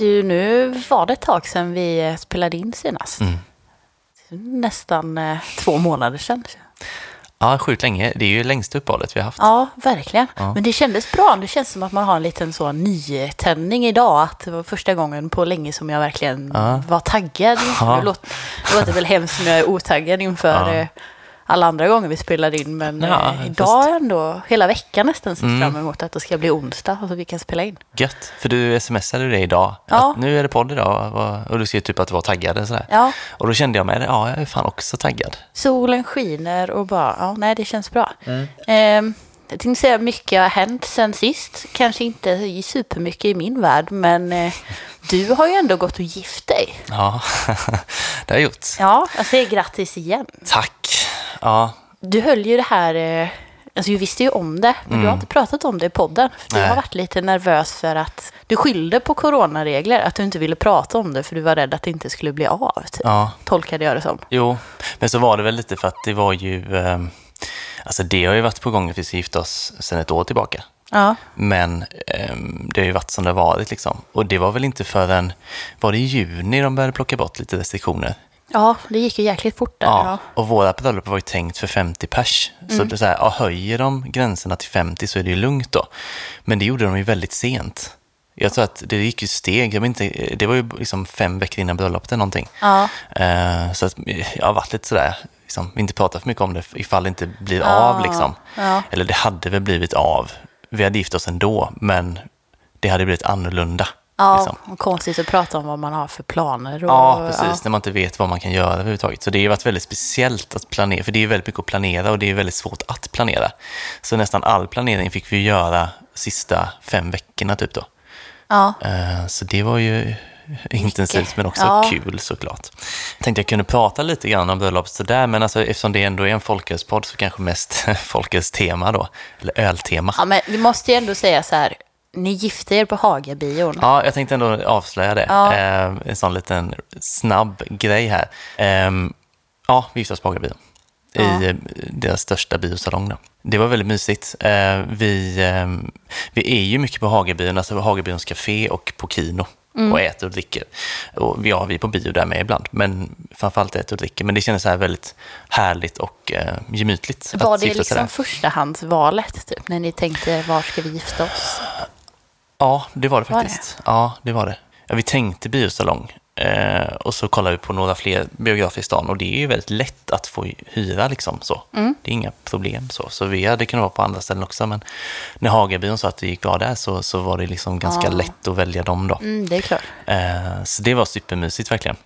Du, nu var det ett tag sedan vi spelade in senast. Mm. Nästan eh, två månader sedan. Ja, sjukt länge. Det är ju längsta uppehållet vi har haft. Ja, verkligen. Ja. Men det kändes bra. Det känns som att man har en liten så nytändning idag. Att det var första gången på länge som jag verkligen Ja. var taggad. Ja. Det, låter, det låter väl hemskt när jag är otaggad inför Ja. Alla andra gånger vi spelade in. Men Ja, eh, idag är ändå hela veckan nästan sett Mm. fram emot att det ska bli onsdag och så vi kan spela in. Gött, för du smsade det idag. Ja. Att nu är det podd idag och- och du skrev typ att du var taggad och sådär. Ja, Och då kände jag med det, ja, jag är fan också taggad. solen skiner och bara, ja, nej, det känns bra. Mm. Eh, jag tänkte säga mycket har hänt sen sist. Kanske inte supermycket i min värld, men eh, du har ju ändå gått och gift dig. Ja, det har jag gjort. Ja, jag säger grattis igen. Tack. Ja, Du höll ju det här, eh, alltså du visste ju om det, men du har inte pratat om det i podden. För du Mm. Har varit lite nervös för att du skyllde på coronaregler, att du inte ville prata om det för du var rädd att det inte skulle bli av. Typ. ja, Tolkade jag det som. jo. Men så var det väl lite för att det var ju, eh, alltså det har ju varit på gång att vi ska gifta oss sedan ett år tillbaka. Ja, Men ehm, det har ju varit som det har varit liksom. Och det var väl inte förrän, var det i juni de började plocka bort lite restriktioner? ja det gick ju jäkligt fort där. Ja, Ja. och våra bröllop var ju tänkt för 50 pers. Så det så här, ja, höjer de gränserna till 50 så är det ju lugnt då. Men det gjorde de ju väldigt sent. Jag tror att det gick ju steg, jag inte, det var ju liksom fem veckor innan bröllopet eller någonting. Ja. Eh, så att jag har varit lite sådär, liksom, inte pratat för mycket om det ifall det inte blir Ja, av liksom. ja. Eller det hade väl blivit av. Vi hade gift oss ändå, men det hade blivit annorlunda. Ja, liksom. och konstigt att prata om vad man har för planer. Och, Ja, precis. När man inte vet vad man kan göra överhuvudtaget. Så det har varit väldigt speciellt att planera, för det är väldigt mycket att planera och det är väldigt svårt att planera. Så nästan all planering fick vi göra sista fem veckorna typ då. Ja, Eh, Så det var ju intensivt men också Ja. kul såklart. Jag tänkte jag kunde prata lite grann om bröllopet sådär, men alltså, eftersom det ändå är en folkölspodd så kanske mest folkölstema då, eller öltema. ja, men vi måste ju ändå säga så här, ni gifte er på Hagabion. Ja, jag tänkte ändå avslöja det. Ja. Eh, en sån liten snabb grej här. Eh, ja, vi gifte oss på Hagabion. Ja. I eh, deras största biosalong. Då. Det var väldigt mysigt. Eh, vi, eh, vi är ju mycket på Hagabion, alltså på Hagabions café och på Kino. Mm. Och äter och dricker. Och ja, vi är på bio där med ibland. Men framförallt äter och dricker. Men det kändes så här väldigt härligt och eh, gemytligt. Var det liksom förstahandsvalet, typ, när ni tänkte var ska vi gifta oss? Ja, det var det Var det? faktiskt. Ja, det var det. Ja, vi tänkte biosalong eh, och så kollade vi på några fler biografer i stan och det är ju väldigt lätt att få hyra liksom så. Mm. Det är inga problem så. Så vi hade kunnat vara på andra ställen också men när Hagabion sa att det gick bra där så, så var det liksom ganska Ja. lätt att välja dem då. Mm, det är klart. Eh, så det var supermysigt verkligen.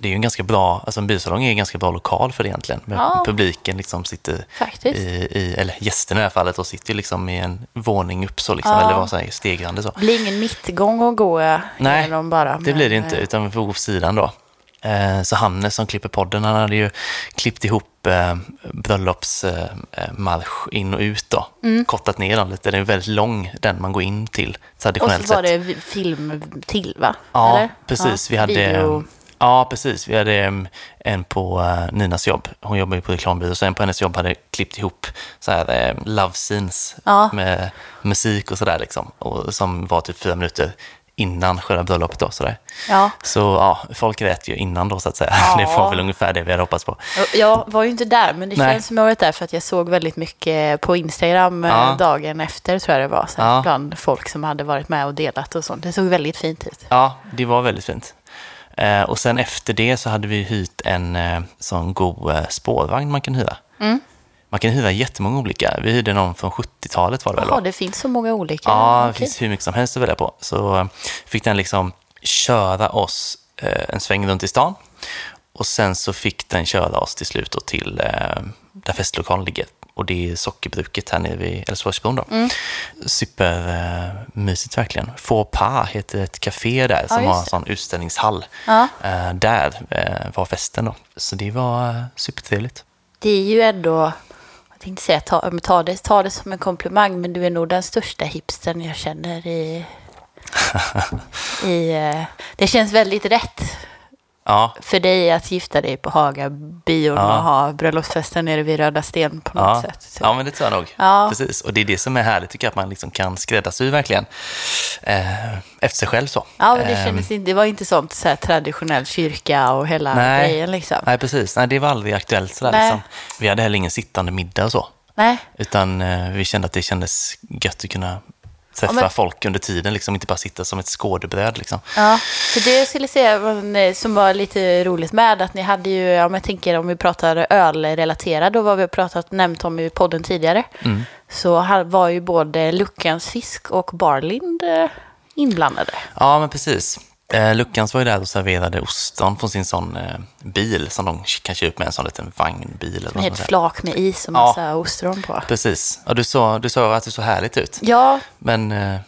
Det är ju en ganska bra, alltså en biosalong är en ganska bra lokal för det egentligen. Ja. Publiken liksom sitter Faktiskt. i, i, eller gästerna i det här fallet, och sitter liksom i en våning upp så liksom, Ja. eller vad säger stegrande så. Det blir ingen mittgång att gå Nej, igenom bara. Det men, blir det inte, eh, utan vi får gå på sidan då. Eh, Så Hannes som klipper podden, han hade ju klippt ihop eh, bröllopsmarsch in och ut då. Kortat ner den lite, den är väldigt lång, den man går in till Och så traditionellt var sett. det film till, va? Ja, Eller? precis. Ja, Vi hade, video. Ja, precis. Vi hade en på eh, Ninas jobb. Hon jobbar ju på reklambyrå, så en på hennes jobb hade klippt ihop så här, eh, love scenes Ja. med musik och sådär liksom. Och, som var typ fyra minuter innan själva bröllopet då. Sådär. Ja. Så ja, folk grät ju innan då så att säga. Ja. Det var väl ungefär det vi hade hoppats på. Jag var ju inte där, men det Nej. känns som jag varit där för att jag såg väldigt mycket på Instagram eh, Ja. dagen efter, tror jag det var. Så Ja. Bland folk som hade varit med och delat och sånt. Det såg väldigt fint ut. Ja, det var väldigt fint. Eh, och sen efter det så hade vi hyrt en eh, sån god eh, spårvagn man kan hyra. Mm. Man kan hyra jättemånga olika. Vi hyrde någon från 70-talet var det väl? Jaha, va? det finns så många olika. Ja, det Okej. finns hur mycket som helst att välja på. Så eh, fick den liksom köra oss eh, en sväng runt i stan. Och sen så fick den köra oss till slut till eh, där festlokalen ligger. Och det är sockerbruket här nere vid Älvsborgsbron då. Mm. Supermysigt verkligen. Faux pas heter ett café där som har en sån utställningshall. Ja. Eh, där eh, var festen då. Så det var eh, supertrevligt. Det är ju ändå, jag tänkte säga ta, ta, det, ta det som en komplimang, men du är nog den största hipstern jag känner i... i eh, det känns väldigt rätt. Ja, för dig att gifta dig på Haga-bion Ja. och ha bröllopsfesten nere vid Röda Sten på något ja. sätt. Så. ja, men det tror jag nog. Ja. Precis. Och det är det som är härligt, tycker jag, att man liksom kan skräddarsy verkligen eh, efter sig själv så. Ja, men det, Ehm, kändes inte, det var inte sånt så här traditionell kyrka och hela Nej. grejen liksom. Nej, precis. Nej, det var aldrig aktuellt sådär. Nej. Liksom. Vi hade heller ingen sittande middag och så. Nej. Utan eh, vi kände att det kändes gött att kunna träffa Ja, men- folk under tiden, liksom inte bara sitta som ett skådebröd. Liksom. Ja, för det skulle jag säga eh, som var lite roligt med att ni hade ju, men jag tänker om vi pratar ölrelaterat och vad vi pratat, nämnt om i podden tidigare, Mm. så var ju både Luckans fisk och Barlind eh, inblandade. Ja, men precis. Eh, Luckans var ju där och serverade ostron från sin sån eh, bil som de kan köpa upp med en sån liten vagnbil. Eller Med ett flak med is och Ja. massa ostron på. Precis. Ja, du, sa, du sa att det såg härligt ut. Ja, Men... Eh, eh,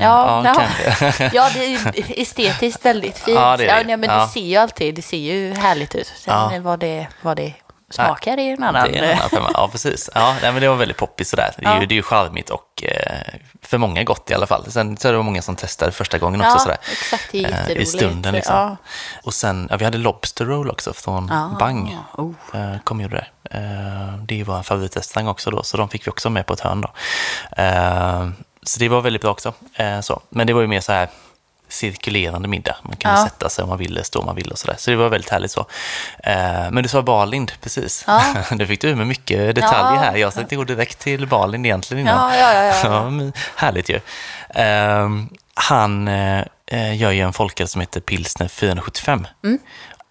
Ja, ja. kanske. ja, det är ju estetiskt väldigt fint. Ja, det är det. nej, men Ja. det ser ju alltid, det ser ju härligt ut. Sen Ja. vad, det, vad det smakar är ju en annan. Det är en annan femma. Ja, precis. Ja, nej, men det var väldigt poppis sådär. Det är, Ja. ju, det är ju charmigt och eh, för många gott i alla fall. Sen så är det många som testade första gången också Ja, sådär. exakt, det är Eh, jätteroligt. I stunden liksom. Ja. Och sen, ja, vi hade Lobster Roll också från Ah, Bang. oh. Eh, kom gjorde det. Eh, det ju vår favoritrestaurang också då, så de fick vi också med på ett hörn då. Eh, så det var väldigt bra också. Så. Men det var ju mer så här cirkulerande middag. Man kunde Ja. sätta sig om man ville, stå om man ville och sådär. Så det var väldigt härligt så. Eh, men du sa Barlind, precis. Ja. du fick du med mycket detaljer Ja. här. Jag tänkte gå direkt till Barlind egentligen innan. Ja, ja, ja, ja. härligt ju. Eh, han eh, gör ju en folköl som heter Pilsner 475. Mm.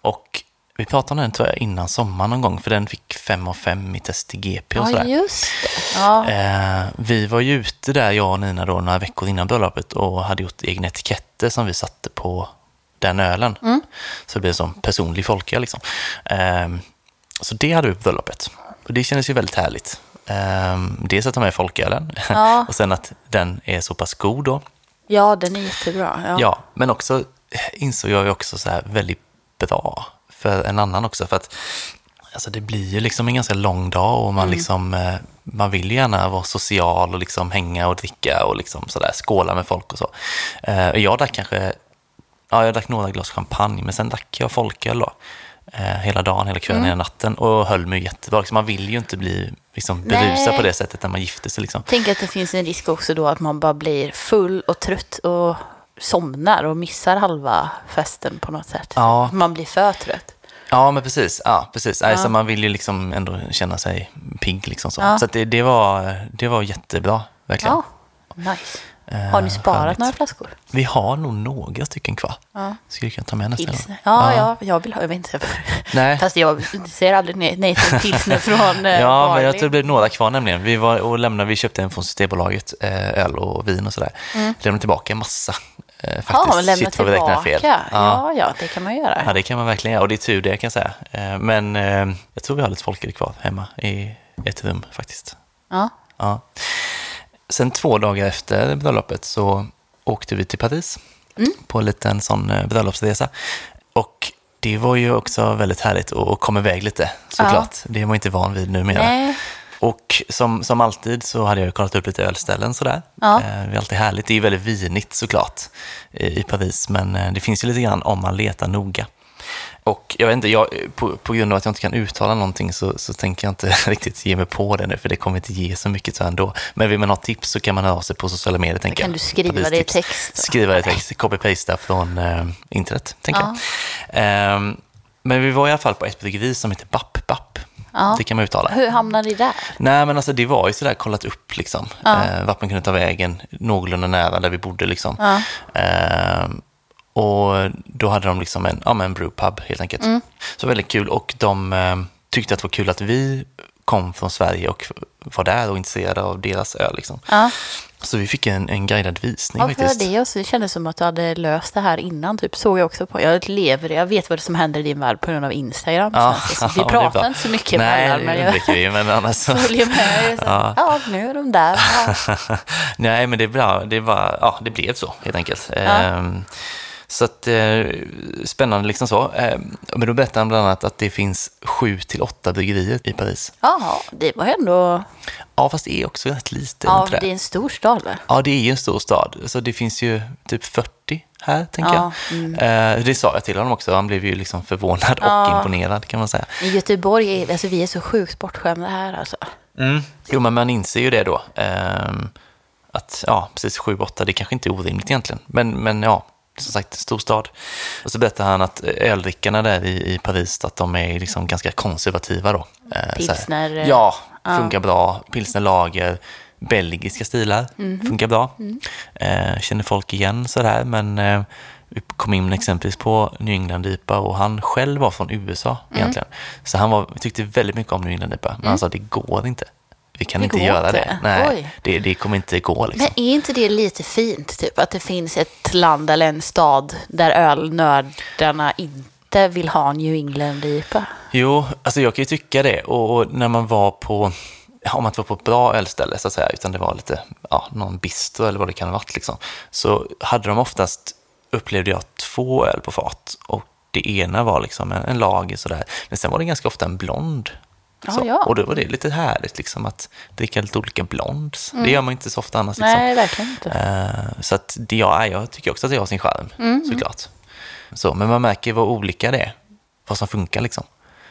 Och vi pratade om den tror jag innan sommaren någon gång, för den fick 5 av 5 i test i GP och Ja, sådär. just det. Ja. Eh, vi var ju ute där, jag och Nina, då, några veckor innan bröllopet och hade gjort egna etiketter som vi satte på den ölen. Mm. Så det blev som personlig folköl. Liksom. Eh, så det hade vi på bröllopet. Och det kändes ju väldigt härligt. Eh, dels att ta med folkölen Ja. och sen att den är så pass god då. ja, den är jättebra. Ja. Ja, men också insåg jag ju också så här väldigt bra för en annan också. För att alltså det blir ju liksom en ganska lång dag och man, liksom, eh, man vill gärna vara social och liksom hänga och dricka och liksom sådär, skåla med folk och så. Eh, jag drack kanske, ja jag drack några glas champagne, men sen drack jag folköl då. Eh, hela dagen, hela kvällen, hela natten och höll mig jättebra. Liksom, man vill ju inte bli liksom, berusad Nej. på det sättet när man gifter sig. Liksom. Tänk att det finns en risk också då att man bara blir full och trött och somnar och missar halva festen på något sätt. Ja. Man blir för trött. Ja, men precis. Ja, precis. Ja. Alltså, man vill ju liksom ändå känna sig pigg. Liksom så Ja. så det, det, var, det var jättebra, verkligen. Ja, nice. Eh, Har ni sparat härligt. några flaskor? Vi har nog några stycken kvar. Ja. Skulle kunna ta med nästa gång. Ja, ja, jag vill ha, jag vet inte. Nej. Fast jag säger aldrig nej, nej till pilsner från eh, Ja, men jag tror det blev några kvar nämligen. Vi var och lämnade, vi köpte en från Systembolaget, eh, öl och vin och sådär. Lämnade tillbaka en massa eh, faktiskt. Ja, lämna Shit vad vi räknar fel. Ja. ja, det kan man göra. Ja, det kan man verkligen göra och det är tur det kan jag säga. Eh, Men eh, jag tror vi har lite folköl kvar hemma i ett rum faktiskt. Ja. Ja. Sen två dagar efter bröllopet så åkte vi till Paris på en liten sån eh, bröllopsresa. Och det var ju också väldigt härligt att komma iväg lite såklart. Det är man inte van vid numera. Nej. Och som, som alltid så hade jag kollat upp lite ölställen sådär. Ja. Eh, det är alltid härligt. Det är ju väldigt vinigt såklart i, Paris, men eh, det finns ju lite grann om man letar noga. Och jag vet inte, jag, på, på grund av att jag inte kan uttala någonting så, så tänker jag inte riktigt ge mig på det nu, för det kommer inte ge så mycket så ändå. Men vill man ha tips så kan man höra av sig på sociala medier, tänker kan jag. du skriva det i text då. Skriva det i text, copy-pasta från eh, internet, tänker jag. Ehm, men vi var i alla fall på ett bryggeri som heter Bapp Bapp. Ja. Det kan man uttala. Hur hamnade ni där? Nej, men alltså det var ju sådär kollat upp liksom. Eh, vart man kunde ta vägen någorlunda nära där vi bodde liksom. Ja. Eh, och då hade de liksom en, ja, men en brewpub helt enkelt. Mm. Så väldigt kul och de eh, tyckte att det var kul att vi kom från Sverige och var där och intresserade av deras öl liksom. Ja, Så vi fick en, en guidad visning Varför faktiskt. det? också? Det kändes som att du hade löst det här innan, typ. Såg jag också på. Jag lever, jag vet vad som händer i din värld på grund av Instagram. Ja, det. Vi ja, det är pratar inte så mycket Nej, mellan, det men jag undviker vi, men annars så... följer med. Så, Ja. ja. nu är de där. Ja. Nej, men det, är bra. det, var, ja, det blev så helt enkelt. Ehm, så att, eh, spännande liksom så. Ehm, men då berättade han bland annat att det finns sju till åtta bryggerier i Paris. Jaha, det var ändå... Ja, fast det är också rätt lite. Ja, det är en stor stad, va? Ja, det är ju en stor stad. Så det finns ju typ 40 här, tänker Ja, jag. Eh, det sa jag till honom också, han blev ju liksom förvånad och Ja. imponerad kan man säga. I Göteborg, är, alltså vi är så sjukt bortskämda här alltså. Jo, men man inser ju det då. ehm, att, ja, precis, 7-8, det kanske inte är orimligt egentligen. Men, men ja, som sagt, stor stad. Och så berättar han att öldrickarna där i, i Paris, att de är liksom ganska konservativa då. Eh. Pilsner, eh, Ja, funkar bra. Pilsnerlager, belgiska stilar, Mhm. funkar bra. Mm. Eh, känner folk igen sådär, men eh, vi kom in exempelvis på New England-IPA och han själv var från USA Mm. egentligen. Så han var, tyckte väldigt mycket om New England-IPA, men han sa det går inte. Vi kan Det inte göra inte? det. Nej, det, det kommer inte gå liksom. Men är inte det lite fint, typ? Att det finns ett land eller en stad där ölnördarna inte vill ha New England-IPA? Jo, alltså jag kan ju tycka det. Och, och när man var på, om man inte var på ett bra ölställe så att säga, utan det var lite, ja, någon bistro eller vad det kan ha varit liksom, så hade de oftast, upplevde jag, två öl på fat. Och det ena var liksom en, en lager sådär, men sen var det ganska ofta en blond. Ja, Så, ja. Och då var det lite härligt liksom att dricka lite olika blonds. Det gör man inte så ofta annars. Liksom. Mm. Nej, verkligen inte. Eh, Så att det, ja, jag tycker också att det har sin charm, Mm. såklart. Så, men man märker vad olika det är, vad som funkar liksom.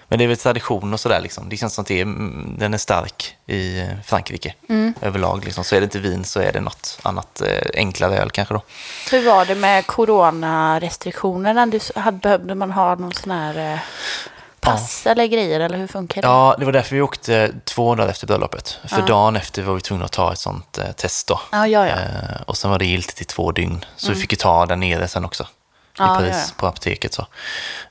Men det är väl tradition och sådär liksom. Det känns som att det är, mm, den är stark i eh, Frankrike Mm. överlag. Liksom. Så är det inte vin så är det något annat eh, enklare öl kanske då. Hur var det med coronarestriktionerna? Du, hade, behövde man ha någon sån här pass eller grejer, eller hur funkar det? Ja, det var därför vi åkte två dagar efter bröllopet. För Ja. dagen efter var vi tvungna att ta ett sånt eh, test då. Ja, ja, ja. Eh, och sen var det giltigt i två dygn. Så vi fick ju ta där nere sen också. I Ja, Paris, ja, ja. på apoteket. Så,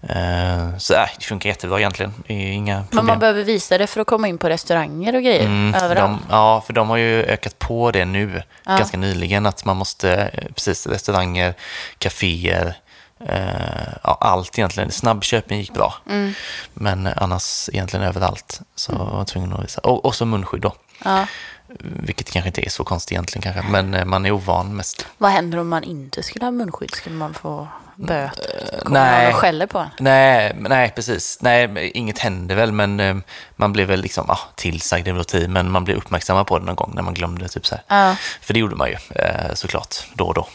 eh, så äh, det funkar jättebra egentligen. Inga problem. Men man behöver visa det för att komma in på restauranger och grejer Mm, överallt. de, ja, för de har ju ökat på det nu, ganska nyligen, att man måste, eh, precis, restauranger, kaféer, eh, ja, allt egentligen. Snabbköpen gick bra, Mm. men annars egentligen överallt så var jag tvungen att visa. Och, och så munskydd då, Ja. vilket kanske inte är så konstigt egentligen kanske, men eh, man är ovan mest. Vad händer om man inte skulle ha munskydd? Skulle man få böter? Kommer Mm, nej. någon och skäller på? Nej, nej, precis. Nej, inget händer väl, men eh, man blev väl liksom, ah, tillsagd tid, men man blev uppmärksammad på det någon gång när man glömde typ så här. Ja. För det gjorde man ju eh, såklart då och då.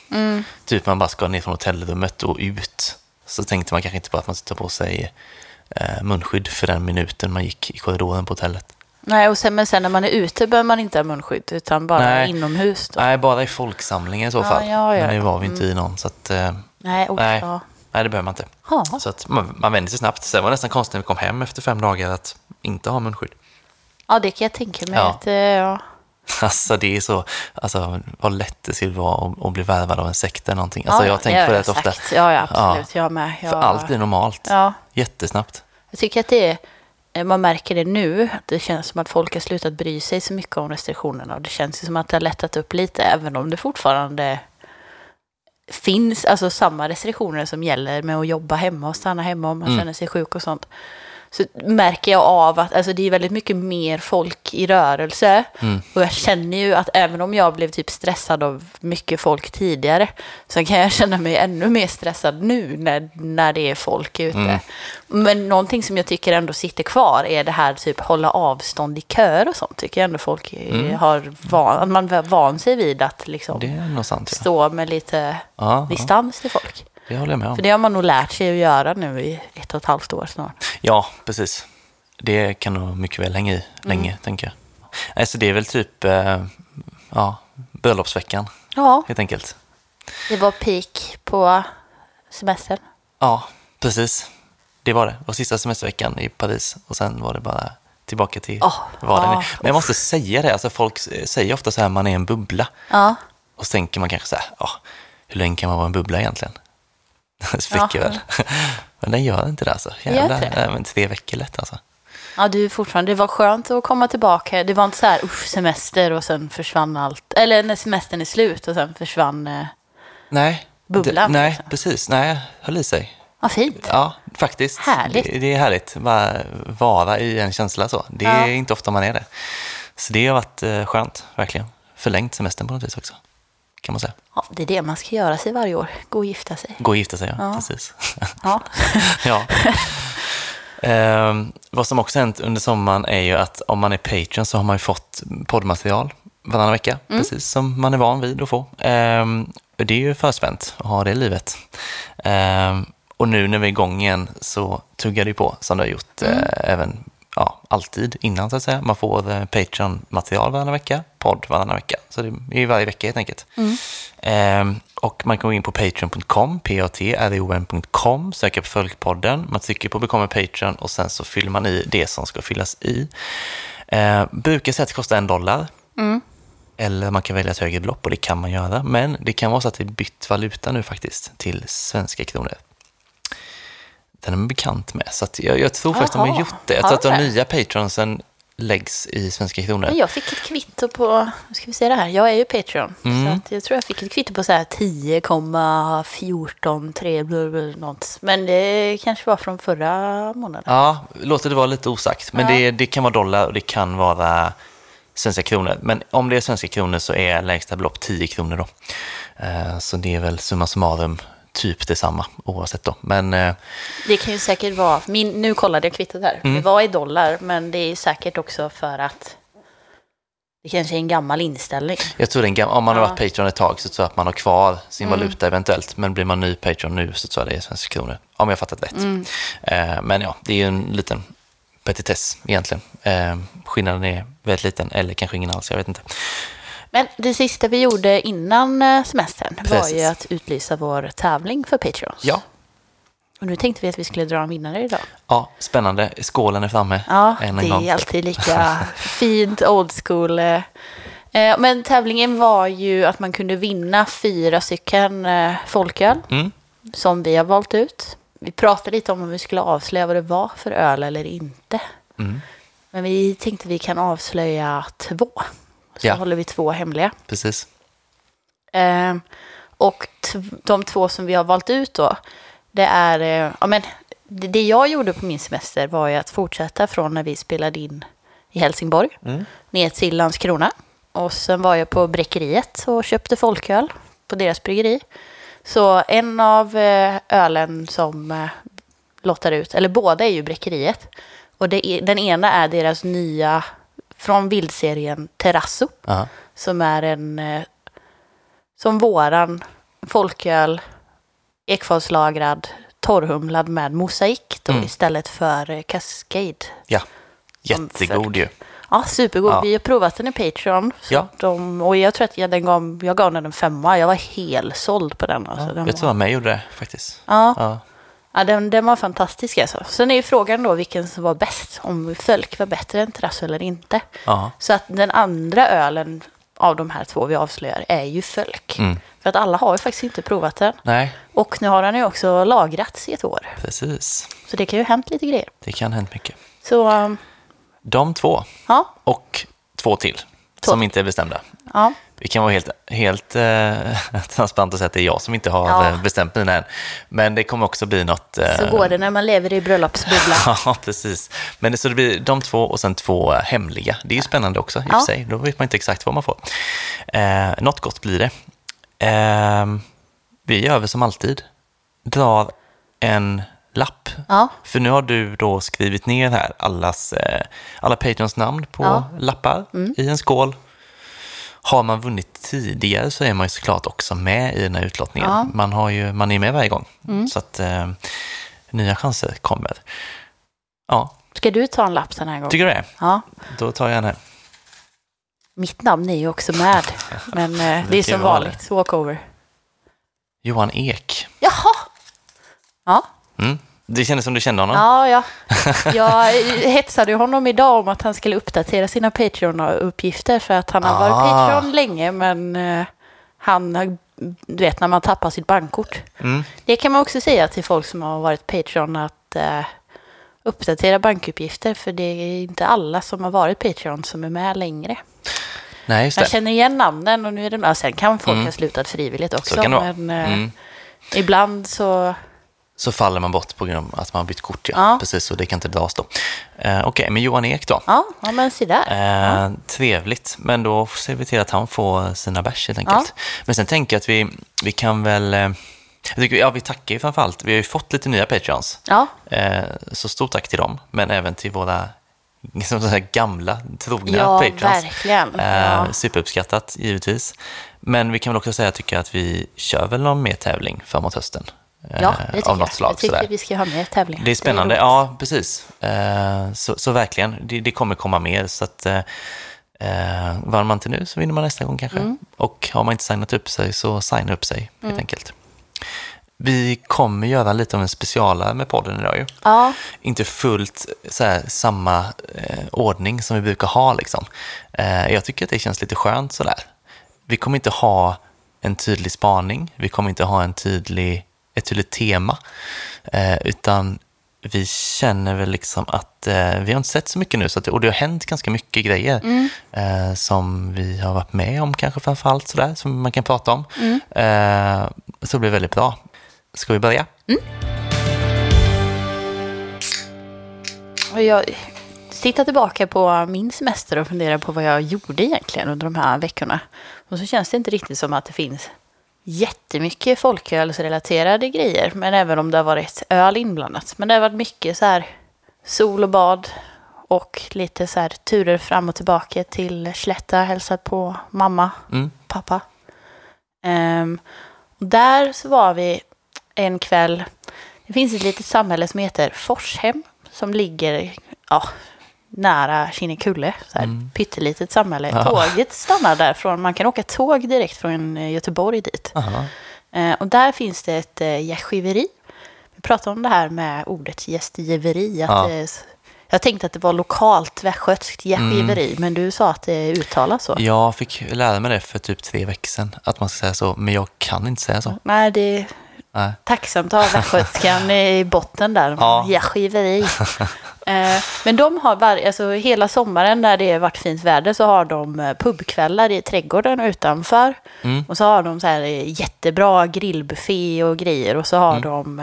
Typ man bara ska ner från hotellrummet och ut. Så tänkte man kanske inte på att man skulle ta på sig eh, munskydd för den minuten man gick i korridoren på hotellet. Nej, och sen, men sen när man är ute behöver man inte ha munskydd, utan bara Nej. inomhus. Då. Nej, bara i folksamlingen i så Ja, fall. ja, ja. Men det var vi inte i någon, så att... Nej, usch, nej, ja. nej, det behöver man inte. Ja. Så att man, man vände sig snabbt. Sen var det nästan konstigt när vi kom hem efter fem dagar att inte ha munskydd. ja, det kan jag tänka mig. Ja. Att, eh, ja. Alltså det är så, alltså vad lätt det skulle vara att, bli värvad av en sekt eller någonting. Alltså ja, jag tänkt på det sagt. ofta. Ja, ja, absolut. Jag med. Jag, För allt blir normalt. Ja. Jättesnabbt. Jag tycker att det är, eh, man märker det nu, att det känns som att folk har slutat bry sig så mycket om restriktionerna. Och det känns som att det har lättat upp lite, även om det fortfarande finns alltså samma restriktioner som gäller med att jobba hemma och stanna hemma om man Mm. känner sig sjuk och sånt. Så märker jag av att alltså, det är väldigt mycket mer folk i rörelse. Mm. Och jag känner ju att även om jag blev typ stressad av mycket folk tidigare så kan jag känna mig ännu mer stressad nu när, när det är folk ute. Mm. Men någonting som jag tycker ändå sitter kvar är det här typ hålla avstånd i köer och sånt. Tycker jag ändå folk eh, har van, man van sig vid att liksom Mm. Sant. Ja. stå med lite ja, distans till folk. Det håller jag med om. För det har man nog lärt sig att göra nu i ett och ett halvt år snart. Ja, precis. Det kan nog mycket väl hänga i länge, tänker jag. Alltså det är väl typ eh, ja, bröllopsveckan, Ja, helt enkelt. det var peak på semestern. Ja, precis. Det var det. Det var sista semesterveckan i Paris och sen var det bara tillbaka till Åh, vardagen. ja, Men jag måste säga det, alltså folk säger ofta så här, man är en bubbla. Ja, Och så tänker man kanske så här, ja, hur länge kan man vara en bubbla egentligen? Det spricker Ja. väl. Men den gör inte det alltså. Jävlar, det? Nej, men tre veckor lätt alltså. ja du är fortfarande, det var skönt att komma tillbaka. Det var inte så här, usch, semester och sen försvann allt. Eller när semestern är slut och sen försvann, eh, Nej. Bubblan, Det, nej, liksom. precis. Nej, höll i sig. vad fint. Ja, faktiskt. Härligt. Det, det är härligt. Bara vara i en känsla så. Det Ja. är inte ofta man är det. Så det har varit eh, skönt, verkligen. Förlängt semestern på något vis också, kan man säga. Ja, det är det man ska göra sig varje år, gå och gifta sig. Gå och gifta sig, ja. Ja. Precis. Ja, ja. Ehm, vad som också hänt under sommaren är ju att om man är Patreon så har man ju fått poddmaterial varannan vecka, Mm. precis som man är van vid att få. Ehm, det är ju förspänt att ha det livet. Ehm, och nu när vi är igång igen så tuggar det på som det har gjort Mm. eh, även ja, alltid innan så att säga. Man får eh, Patreon-material varannan vecka, podd varannan vecka. Så det är varje vecka helt enkelt. Mm. Ehm, och man kan gå in på patreon.com, p-a-t-r-o-n.com, söka på Följpodden. Man trycker på Become Patreon och sen så fyller man i det som ska fyllas i. Ehm, brukar säga att det kostar en dollar. Mm. Eller man kan välja ett högre belopp och det kan man göra. Men det kan vara så att det är bytt valuta nu faktiskt till svenska kronor. Den är man bekant med. Så att jag, jag tror faktiskt de har gjort det. Jag tror att de nya patronsen läggs i svenska kronor. Men jag fick ett kvitto på, nu ska vi se det här, jag är ju Patreon. Mm. Så att jag tror jag fick ett kvitto på så här 10,143 bla, bla, något. Men det kanske var från förra månaden. Ja, låter det vara lite osagt. Men Ja. det, det kan vara dollar och det kan vara svenska kronor. Men om det är svenska kronor så är lägsta belopp 10 kronor då. Eh, Så det är väl summa summarum typ detsamma oavsett då. Men eh, Det kan ju säkert vara, min, nu kollade jag kvittot här, Mm. det var i dollar men det är säkert också för att det kanske är en gammal inställning. jag tror det är en gam- om man har varit Patreon ett tag så tror jag att man har kvar sin Mm. valuta eventuellt. Men blir man ny Patreon nu så tror jag det är svenska kronor. Om jag fattat rätt. Mm. Eh, Men ja, det är ju en liten petitess egentligen. Eh, Skillnaden är väldigt liten, eller kanske ingen alls, jag vet inte. Men det sista vi gjorde innan eh, semestern var Precis. ju att utlysa vår tävling för Patreons. Ja, Och nu tänkte vi att vi skulle dra en vinnare idag. ja spännande. Skålen är framme. Ja, en det gång. är alltid lika fint, old school. eh. Eh, Men tävlingen var ju att man kunde vinna fyra stycken folköl Mm. som vi har valt ut. Vi pratade lite om om vi skulle avslöja vad det var för öl eller inte. Mm. Men vi tänkte vi kan avslöja två. Så Ja. håller vi två hemliga. Precis. Eh, och de två som vi har valt ut då, det är, eh, ja men det, jag gjorde på min semester var ju att fortsätta från när vi spelade in i Helsingborg Mm. ner till Landskrona. Och sen var jag på Bräckeriet och köpte folköl på deras bryggeri. Så en av eh, ölen som eh, lottar ut, eller båda är ju Bräckeriet. Och det den ena är deras nya, från vildserien Terrasso Ja. som är en eh, som våran folköl ekfatslagrad torrhumlad med mosaik då Mm. istället för eh, Cascade. ja. Jättegod ju. Ja, supergod. Ja. Vi har provat den i Patreon. Ja. de, och jag tror att jag, den gav, jag gav den en femma. Jag var helt såld på den. Alltså. Ja, den jag tror var, att mig gjorde det faktiskt. ja, Ja. Ja, den, den var fantastisk alltså. Sen är ju frågan då vilken som var bäst. Om Fölk var bättre än Terrasso eller inte. Ja. Så att den andra ölen av de här två vi avslöjar är ju Fölk. Mm. För att alla har ju faktiskt inte provat den. Nej, Och nu har den ju också lagrats i ett år. precis. Så det kan ju ha hänt lite grejer. Det kan ha hänt mycket. Så um, De två ja, och två till som inte är bestämda. ja, Vi kan vara helt, helt eh, transparent och säga att det är jag som inte har Ja. eh, bestämt mig än. Men det kommer också bli något... eh, så går det när man lever i bröllopsbubblan. Ja, precis. Men det, så det blir de två och sen två eh, hemliga. Det är ju spännande också i och Ja. för sig. Då vet man inte exakt vad man får. Eh, något gott blir det. Eh, vi gör väl som alltid. Drar en lapp. Ja, För nu har du då skrivit ner här allas, eh, alla Patreons namn på Ja. lappar i en skål. Har man vunnit tidigare så är man ju såklart också med i den här utlottningen. Ja. Man, har ju, man är med varje gång. Så att eh, nya chanser kommer. Ja, ska du ta en lapp den här gången? tycker du det? Ja, Då tar jag den här. mitt namn är ju också med. Men eh, det är som vanligt, walkover. Johan Ek. Jaha! Ja, Mm. Det kändes som du kände honom. ja, ja. Jag hetsade honom idag om att han skulle uppdatera sina Patreon-uppgifter för att han har varit Ah. Patreon länge men eh, han du vet när man tappar sitt bankkort. Mm. Det kan man också säga till folk som har varit Patreon att eh, uppdatera bankuppgifter för det är inte alla som har varit Patreon som är med längre. Nej, just Jag det. känner igen namnen och nu är det ja, Sen kan folk Mm. ha slutat frivilligt också. Men eh, Mm. ibland så... Så faller man bort på grund av att man har bytt kort. Ja. Ja. Precis, så det kan inte dras då. Eh, Okej, men Johan Ek då. Ja, ja men se där. Eh, Trevligt, men då ser vi till att han får sina bärs helt enkelt. Men sen tänker jag att vi, vi kan väl... Eh, jag tycker, ja, vi tackar ju framförallt. Vi har ju fått lite nya Patreons. Ja, Eh, så stort tack till dem, men även till våra som så gamla, trogna Ja, patrons. verkligen. Eh, Ja. Superuppskattat, givetvis. Men vi kan väl också säga, tycker jag, att vi kör väl någon mer tävling framåt hösten. Eh, Ja, det tycker av något jag. slag. jag tycker sådär. vi ska ha med tävlingar. Det är spännande, roligt. ja precis. Eh, så, så verkligen, det, det kommer komma mer. Så att, eh, eh, vann man inte nu så vinner man nästa gång kanske. Mm. Och har man inte signat upp sig så signa upp sig helt enkelt. Vi kommer göra lite av en specialare med podden idag ju. Ja, Inte fullt så här, samma eh, ordning som vi brukar ha liksom. Eh, jag tycker att det känns lite skönt sådär. Vi kommer inte ha en tydlig spaning, vi kommer inte ha en tydlig, ett tydligt tema, eh, utan vi känner väl liksom att eh, vi har inte sett så mycket nu, så att, och det har hänt ganska mycket grejer eh, som vi har varit med om kanske framförallt sådär, som man kan prata om. Eh, så det blir väldigt bra. Ska vi börja? och jag tittar tillbaka på min semester och funderar på vad jag gjorde egentligen under de här veckorna. Och så känns det inte riktigt som att det finns jättemycket folkölsrelaterade grejer. Men även om det har varit öl inblandat. Men det har varit mycket så här sol och bad. Och lite så här turer fram och tillbaka till Slätta, hälsat på mamma, Mm. pappa. Och där så var vi en kväll. Det finns ett litet samhälle som heter Forshem. Som ligger ja, nära Kinnekulle. Så här Pyttelitet samhälle. Ja. Tåget stannar därifrån. Man kan åka tåg direkt från eh, Göteborg dit. Eh, och där finns det ett eh, gästgiveri. Vi pratade om det här med ordet gästgiveri. Att Ja. det, är- jag tänkte att det var lokalt västgötskt gästgiveri. Men du sa att det uttalas så. Jag fick lära mig det för typ tre veckor sedan, att man ska säga så, men jag kan inte säga så. Nej, det Nej. tacksamt att ha västgötskan i botten där. Ja. Gästgiveri. Eh, Men de har var, alltså, hela sommaren när det har varit fint väder så har de eh, pubkvällar i trädgården utanför. Mm. Och så har de så här eh, jättebra grillbuffé och grejer. Och så har Mm. de,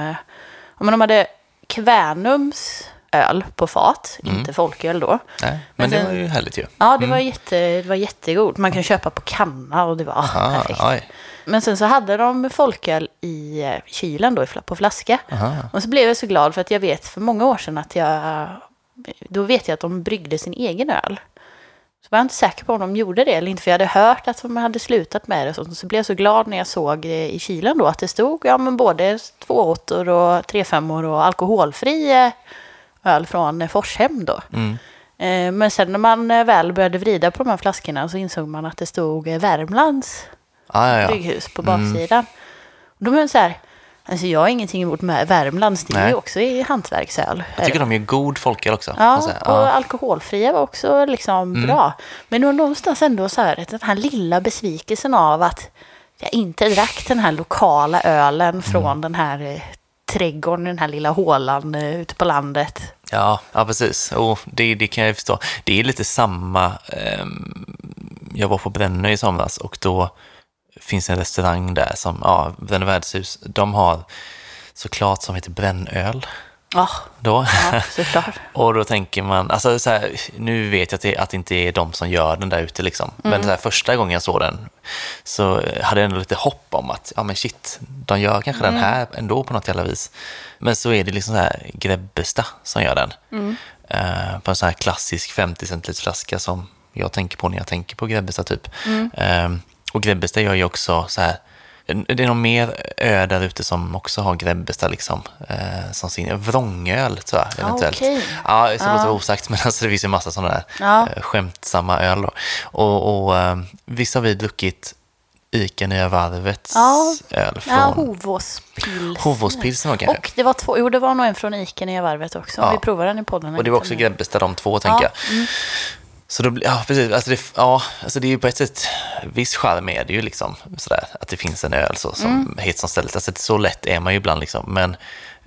men de hade Kvänums öl på fat, Mm. inte folköl då. Nej, men Men det sen- var ju härligt ju. Ja, det, var jätte, det var jättegod. Man kan köpa på kanna och det var ah, Ah, perfekt. oj. Men sen så hade de folköl i eh, kylen då på flaska. Aha. Och så blev jag så glad för att jag vet för många år sedan att jag... Då vet jag att de bryggde sin egen öl. Så var jag inte säker på om de gjorde det eller inte. För jag hade hört att de hade slutat med det. Sånt. så blev jag så glad när jag såg det i kylen då. Att det stod ja, men både två åttor och tre femmor och alkoholfri eh, öl från eh, Forshem då. Mm. Eh, Men sen när man eh, väl började vrida på de här flaskorna så insåg man att det stod Värmlands Ah, ja, ja. brygghus på baksidan. Och då är man så här, alltså jag har ingenting emot med Värmlands, det är ju också i hantverksöl. Jag tycker de gör god folköl också. Ja, jag och. Ja. Mm. alkoholfria var också liksom bra. Men det var någonstans ändå så här, den här lilla besvikelsen av att jag inte drack den här lokala ölen Mm. från den här trädgården, den här lilla hålan ute på landet. Ja, ja precis. Oh, det, det kan jag förstå. Det är lite samma. Eh, jag var på Brännö i somras och då finns en restaurang där som, ja, Brännö värdshus. De har såklart som heter brännöl. Ja, Då. ja såklart. Och då tänker man, alltså så här, nu vet jag att det, att det inte är de som gör den där ute liksom. Men så här, första gången jag såg den så hade jag ändå lite hopp om att, ja men shit, de gör kanske den här ändå på något jävla vis. Men så är det liksom så här Grebbestad som gör den. Eh, på en sån här klassisk 50 centiliters flaska som jag tänker på när jag tänker på Grebbestad typ. Eh, och Grebbestad gör ju också så här, det är nog mer ö där ute som också har Grebbestad liksom, eh, som sin vrångöl tror jag eventuellt. okej. Ja, det låter osagt, men alltså det finns ju massa sådana där Ja. eh, skämtsamma öl. Då. Och, och eh, visst har vi druckit Ica Nya Varvets Ja. öl från Ja, Hovåspils. Hovåspilsen var kanske. Och det var två, jo det var nog en från Iken i varvet också. Ja. Vi provade den i podden. Och det var också Grebbestad de två, tänker Ja, jag. Så då, ja, precis. Alltså det, ja, alltså det är ju på ett sätt, viss charm är det ju liksom, sådär, att det finns en öl så, som Mm. heter som stället. Alltså så lätt är man ju ibland liksom, men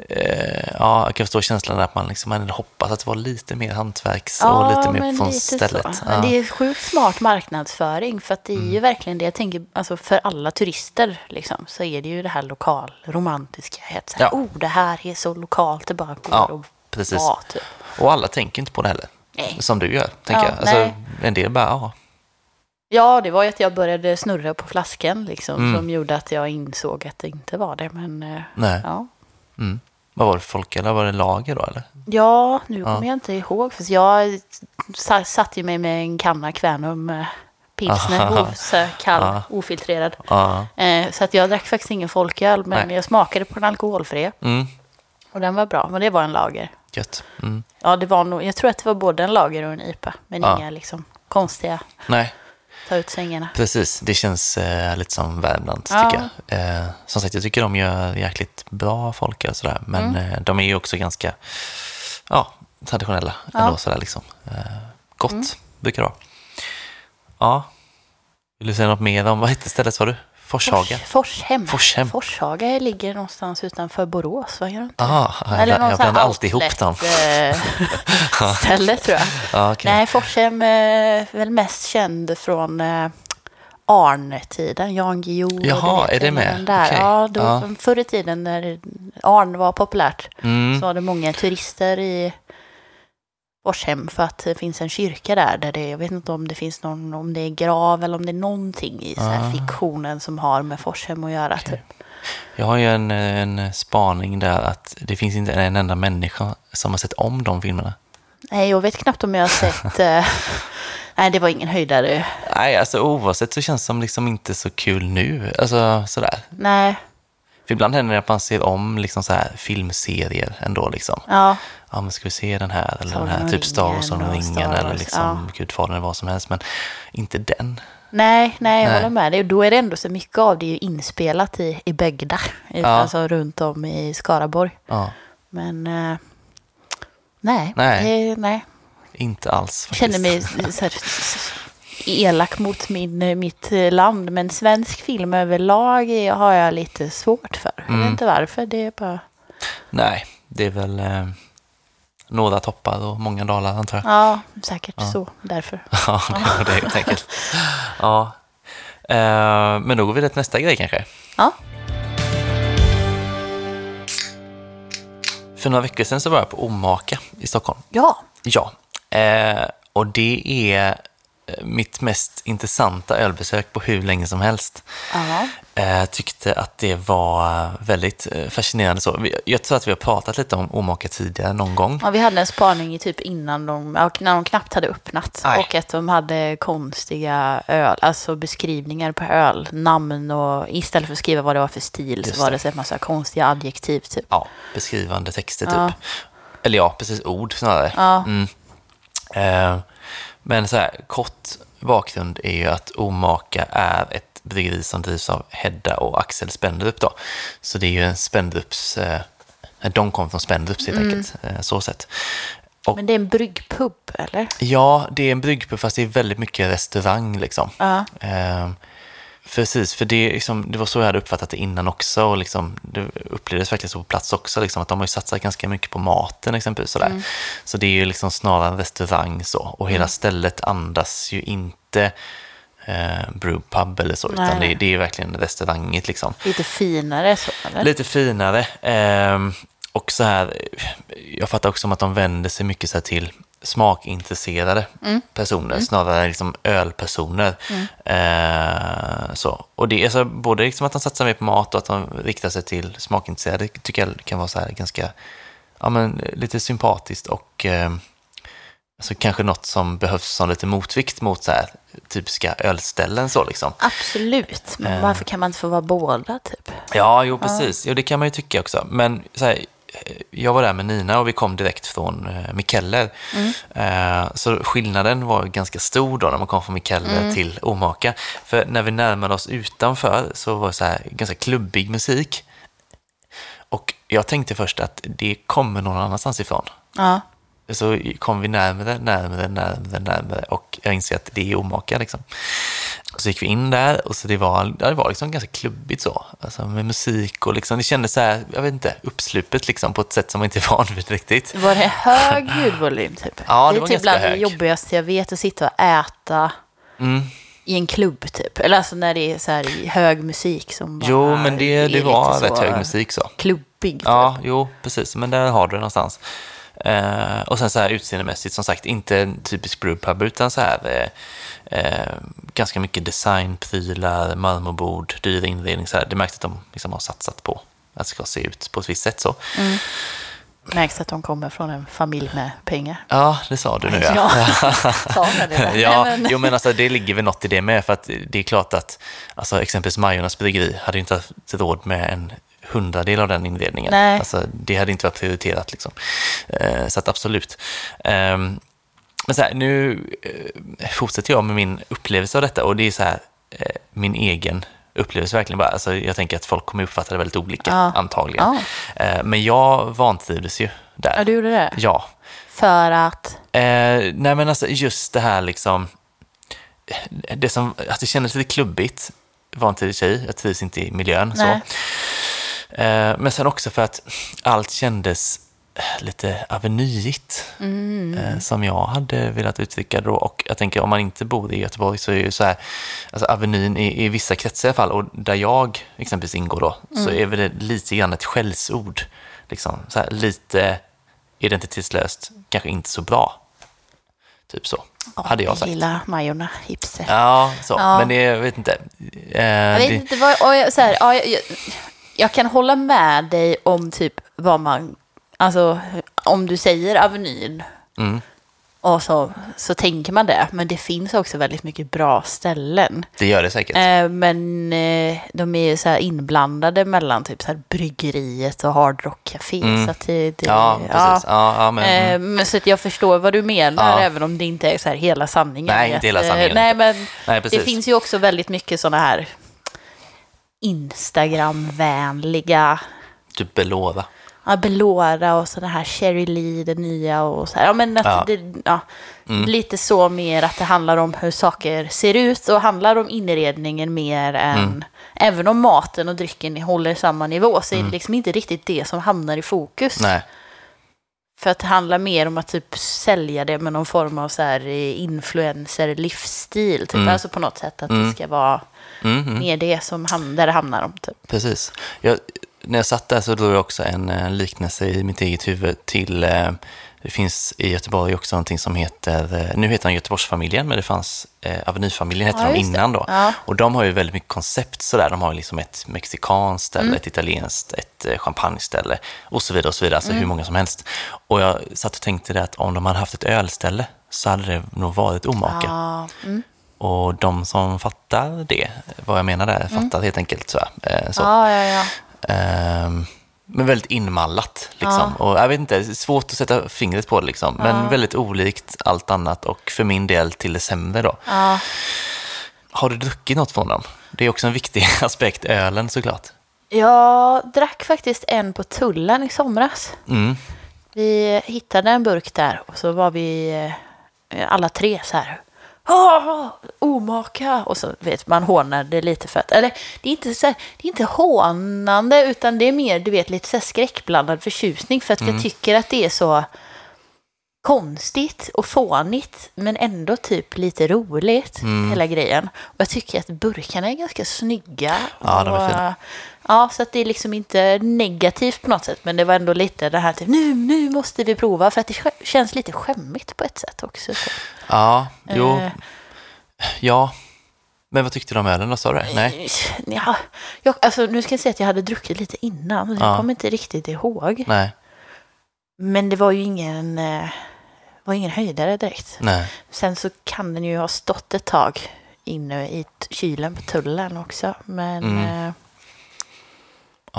eh, ja, jag kan förstå känslan att man liksom, man hoppas att det var lite mer hantverks och lite mer från lite stället. Ja. Men det är sjukt smart marknadsföring för att det är Mm. ju verkligen det jag tänker, alltså för alla turister liksom, så är det ju det här lokal, romantiska, att så här, Ja. oh det här är så lokalt, det bara går Ja, att precis. vara typ. Och alla tänker inte på det heller. Nej. Som du gör, tänker Ja, jag. Alltså, en del bara, ja. Ja, det var ju att jag började snurra på flaskan liksom, Mm. som gjorde att jag insåg att det inte var det, men eh, Nej. ja. Mm. Vad var det folk, eller var det lager då eller? Ja, nu kommer jag inte ihåg. För jag sa- satt ju mig med en kanna Kvänum eh, pilsner, här kall, Ja. ofiltrerad. Ja. Eh, så att jag drack faktiskt ingen folköl, men Nej. jag smakade på den alkoholfria. Mm. Och den var bra, men det var en lager. Gött. Mm. Ja, det var nog, jag tror att det var både en lager och en IPA, men Ja. inga liksom konstiga Nej, ta ut svängarna. precis. Det känns eh, lite som Värmland, Ja. tycker jag. Eh, som sagt, jag tycker de gör jäkligt bra folk och sådär. Men Mm. eh, de är ju också ganska ja, traditionella Ja. ändå. Sådär, liksom. eh, gott Mm. brukar det vara. Ja. Vill du säga något mer om, vad hette stället sa du? Forshaga? Fors, Forshem. Forshem. Forshaga ligger någonstans utanför Borås, vad gör inte? Ah, jag, jag blandar alltid ihop dem. dem. ställe tror jag. Ja, okej. Nej, Forshem är väl mest känd från eh, Arn-tiden, Jan Guillou. Jaha, är det med? Där. Okej. Ja, då, Ja. förr i tiden när Arn var populärt Mm. så var det många turister i Forshem för att det finns en kyrka där. där det, jag vet inte om det finns någon, om det är grav eller om det är någonting i Ah. fiktionen som har med Forshem att göra. Typ. Jag har ju en, en spaning där att det finns inte en enda människa som har sett om de filmerna. Nej, jag vet knappt om jag har sett... eh, nej, det var ingen höjdare. Nej, alltså oavsett så känns det som liksom inte så kul nu. Alltså sådär. Nej, För ibland händer det att man ser om liksom så här filmserier ändå liksom. ja. Ja, men ska vi se den här eller Sagan den här, typ Star Wars och ringen eller liksom Gudfadern eller vad som helst. Men inte den. Nej, nej, jag Nej. håller med dig. Då är det ändå så mycket av det är ju inspelat i, i Bögda, i, Ja. alltså runt om i Skaraborg. Ja, Men eh, nej, Nej. Det, nej. inte alls Jag faktiskt. känner mig så här, elak mot min, eh, mitt eh, land. Men svensk film överlag är- har jag lite svårt för. Jag Mm. vet inte varför. Det är bara... Nej, det är väl eh, några toppar och många dalar antar jag. Ja, säkert så. Därför. Ja, det det helt enkelt. Ja. Eh, men då går vi till nästa grej kanske. Ja. För några veckor sedan så var jag på Omaka i Stockholm. Ja. Ja, eh, och det är mitt mest intressanta ölbesök på hur länge som helst. Ja. Eh, tyckte att det var väldigt eh, fascinerande. Så. Jag tror att vi har pratat lite om Omaka tidigare någon gång. Ja, vi hade en spaning typ innan de, när de knappt hade öppnat. Nej. Och att de hade konstiga öl, alltså beskrivningar på öl, namn och istället för att skriva vad det var för stil Just så var det. det en massa konstiga adjektiv typ. Ja, beskrivande texter typ. Ja. Eller ja, precis ord snarare. Ja. Mm. Eh, men så här, kort bakgrund är ju att Omaka är ett bryggeri som drivs av Hedda och Axel Spendrup då. Så det är ju en Spendrups, eh, de kom från Spendrups helt enkelt, eh, så sett. Och- Men det är en bryggpub, eller? Ja, det är en bryggpub fast det är väldigt mycket restaurang liksom. Ja. Eh, precis, för det, liksom, det var så jag hade uppfattat det innan också och liksom, det upplevdes verkligen så på plats också. Liksom, att de har ju satsat ganska mycket på maten exempelvis. Sådär. Så det är ju liksom snarare en restaurang så. Och hela stället andas ju inte eh, brewpub eller så, utan Nej. det, det är verkligen restaurangigt liksom. Lite finare så, eller? Lite finare. ehm, och så här, jag fattar också om att de vänder sig mycket så här till smakintresserade personer, snarare liksom ölpersoner. Eh, så. Och det är så både liksom att de satsar mer på mat och att de riktar sig till smakintresserade tycker jag kan vara så ganska, ja men lite sympatiskt och eh, alltså kanske något som behövs som lite motvikt mot så här typiska ölställen så liksom. Absolut. Men Eh. varför kan man inte få vara båda, typ? Ja, jo precis. Jo, det kan man ju tycka också. Men så här, eh, jag var där med Nina och vi kom direkt från eh, Mikkeller. Eh, så skillnaden var ganska stor då när man kom från Mikkeller till Omaka. För när vi närmade oss utanför så var det så här ganska klubbig musik. Och jag tänkte först att det kommer någon annanstans ifrån. Ja. Så kom vi närmare, närmare, närmare, närmare och jag inser att det är Omaka liksom. Och så gick vi in där och så det var, ja, det var liksom ganska klubbigt så. Alltså med musik och liksom, det kändes så här, jag vet inte, uppslupet liksom på ett sätt som man inte är van vid riktigt. Var det hög ljudvolym, typ? Ja, det det var är typ ganska bland det hög. jobbigaste jag vet, att sitta och äta Mm. i en klubb, typ. Eller alltså när det är så här hög musik som bara Jo, men det, det var rätt hög musik så. Klubbig, typ. Ja, jo, precis. Men där har du det någonstans. Eh, och sen så här utseendemässigt, som sagt, inte en typisk brewpub, utan så här eh, eh, ganska mycket designprylar, marmorbord, dyr inredning. Så här. Det märkte att de liksom har satsat på att det ska se ut på ett visst sätt. så. Märks att de kommer från en familj med pengar. Ja, det sa du nu ja. Ja, det ja, men- jo men alltså det ligger väl något i det med, för att det är klart att alltså, exempelvis Majornas bryggeri hade inte haft råd med en hundradel av den inredningen. Nej. Alltså, det hade inte varit prioriterat. Liksom. Eh, så att absolut. Ehm, men så här, nu eh, fortsätter jag med min upplevelse av detta och det är så här, eh, min egen upplevelse verkligen bara. Alltså, jag tänker att folk kommer uppfatta det väldigt olika, Ja. antagligen. Eh, men jag vantrivdes ju där. Ja, du gjorde det? Ja. För att... Eh, nej men alltså just det här liksom, det som, att det kändes lite klubbigt i sig, jag trivs inte i miljön. Så. Nej. Eh, men sen också för att allt kändes lite avenyigt, Mm. eh, som jag hade velat uttrycka då. Och jag tänker om man inte bor i Göteborg så är ju så här, alltså Avenyn i, i vissa kretsar i alla fall, och där jag exempelvis ingår då, Mm. så är väl det lite grann ett skällsord. Liksom, så här, lite identitetslöst, kanske inte så bra. Typ så, hade jag sagt. gillar Majorna, hipster. Ja, så. Ja. men det, jag vet inte. Eh, Jag vet det, inte vad, och jag, så här, ja, jag, jag, jag kan hålla med dig om typ vad man, alltså om du säger Avenyn Mm. och så, så tänker man det. Men det finns också väldigt mycket bra ställen. det gör det säkert. Eh, men eh, de är ju så här inblandade mellan typ så här bryggeriet och Hard Rock Café. Mm. Så att det, det, ja, precis. Ja, ja, men, mm. Eh, men så att jag förstår vad du menar, Ja. även om det inte är så här hela sanningen. Nej, inte hela Eh, sanningen. Nej, men Nej, det finns ju också väldigt mycket sådana här Instagram-vänliga Typ Belova. ja, Belora och sådana här Cherry Lee, det nya och så här. Ja, men att Ja. Det, ja, Lite så mer att det handlar om hur saker ser ut och handlar om inredningen mer än... Även om maten och drycken håller samma nivå så är det liksom inte riktigt det som hamnar i fokus. Nej, För att det handlar mer om att typ sälja det med någon form av så här eh, influencer-livsstil. Typ. Alltså på något sätt att det ska vara mm, mm. mer det som ham- där det hamnar om. Typ. precis. Jag, när jag satt där så drog jag också en eh, liknelse i mitt eget huvud till, eh, det finns i Göteborg också någonting som heter, eh, nu heter den Göteborgsfamiljen, men det fanns eh, Avenyfamiljen hette Ja, de innan då. Ja. Och de har ju väldigt mycket koncept sådär. De har ju liksom ett mexikanskt Mm. ställe, ett italienskt, ett eh, champagneställe och så vidare och så vidare. Alltså Mm. hur många som helst. Och jag satt och tänkte det att om de hade haft ett ölställe så hade det nog varit omaka. Ja, mm. Och de som fattar det, vad jag menar där, fattar helt enkelt så. Eh, så. ja, ja, ja. Ehm, men väldigt inmallat. Liksom. Och jag vet inte, svårt att sätta fingret på det, liksom. men väldigt olikt allt annat och för min del till det sämre. Då. ja. Har du druckit något från dem? Det är också en viktig aspekt, ölen såklart. Jag drack faktiskt en på tullen i somras. Mm. Vi hittade en burk där och så var vi eh, alla tre så här. Åh, omaka! Och så vet man hånade lite för att, eller det är inte så här, det är inte hånande utan det är mer, du vet, lite så här skräckblandad förtjusning för att jag tycker att det är så konstigt och fånigt men ändå typ lite roligt, hela grejen. Och jag tycker att burkarna är ganska snygga. Ja, de är fina. Ja, så att det är liksom inte negativt på något sätt, men det var ändå lite det här typ, nu, nu måste vi prova, för att det känns lite skämmigt på ett sätt också. Så. Ja, jo, Eh. ja. Men vad tyckte du om ölen då, sa du det? Nej? Ja, jag, alltså, nu ska jag säga att jag hade druckit lite innan, så Ja. jag kommer inte riktigt ihåg. Nej, Men det var ju ingen, eh, var ingen höjdare direkt. nej. Sen så kan den ju ha stått ett tag inne i kylen på tullen också. Men Mm.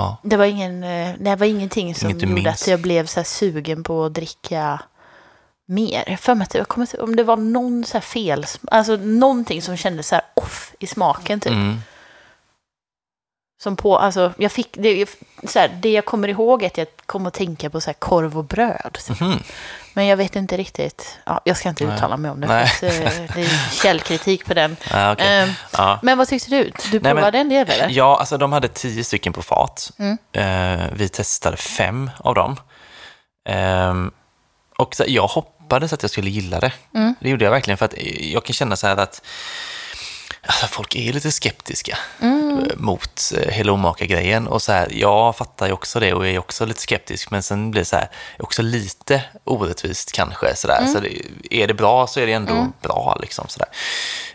Ja. det, var ingen, eh, det var ingenting som Inget gjorde att jag blev så sugen på att dricka mer. Jag för mig att jag kommer om det var någon så fel, alltså någonting som kändes så här off i smaken typ. Mm. Som på, alltså jag fick, det, så här, det jag kommer ihåg är att jag kom att tänka på så här korv och bröd. Mhm. Men jag vet inte riktigt, ja, jag ska inte Nej. uttala mig om det. Nej. För att, eh, det är källkritik på den. Ja, okej. Ehm, Ja. Men vad tyckte du? Du men- provade en del eller? Ja, alltså de hade tio stycken på fat. Mm. Eh, vi testade fem av dem. Ehm, och så, jag hoppades att jag skulle gilla det. Mm. Det gjorde jag verkligen, för att jag kan känna så här att Alltså, folk är ju lite skeptiska Mm. eh, mot eh, hela omaka-grejen. Och så här, jag fattar ju också det och är också lite skeptisk. Men sen blir det så här, också lite orättvist kanske. Så, där. så det, är det bra så är det ändå bra. Liksom, så.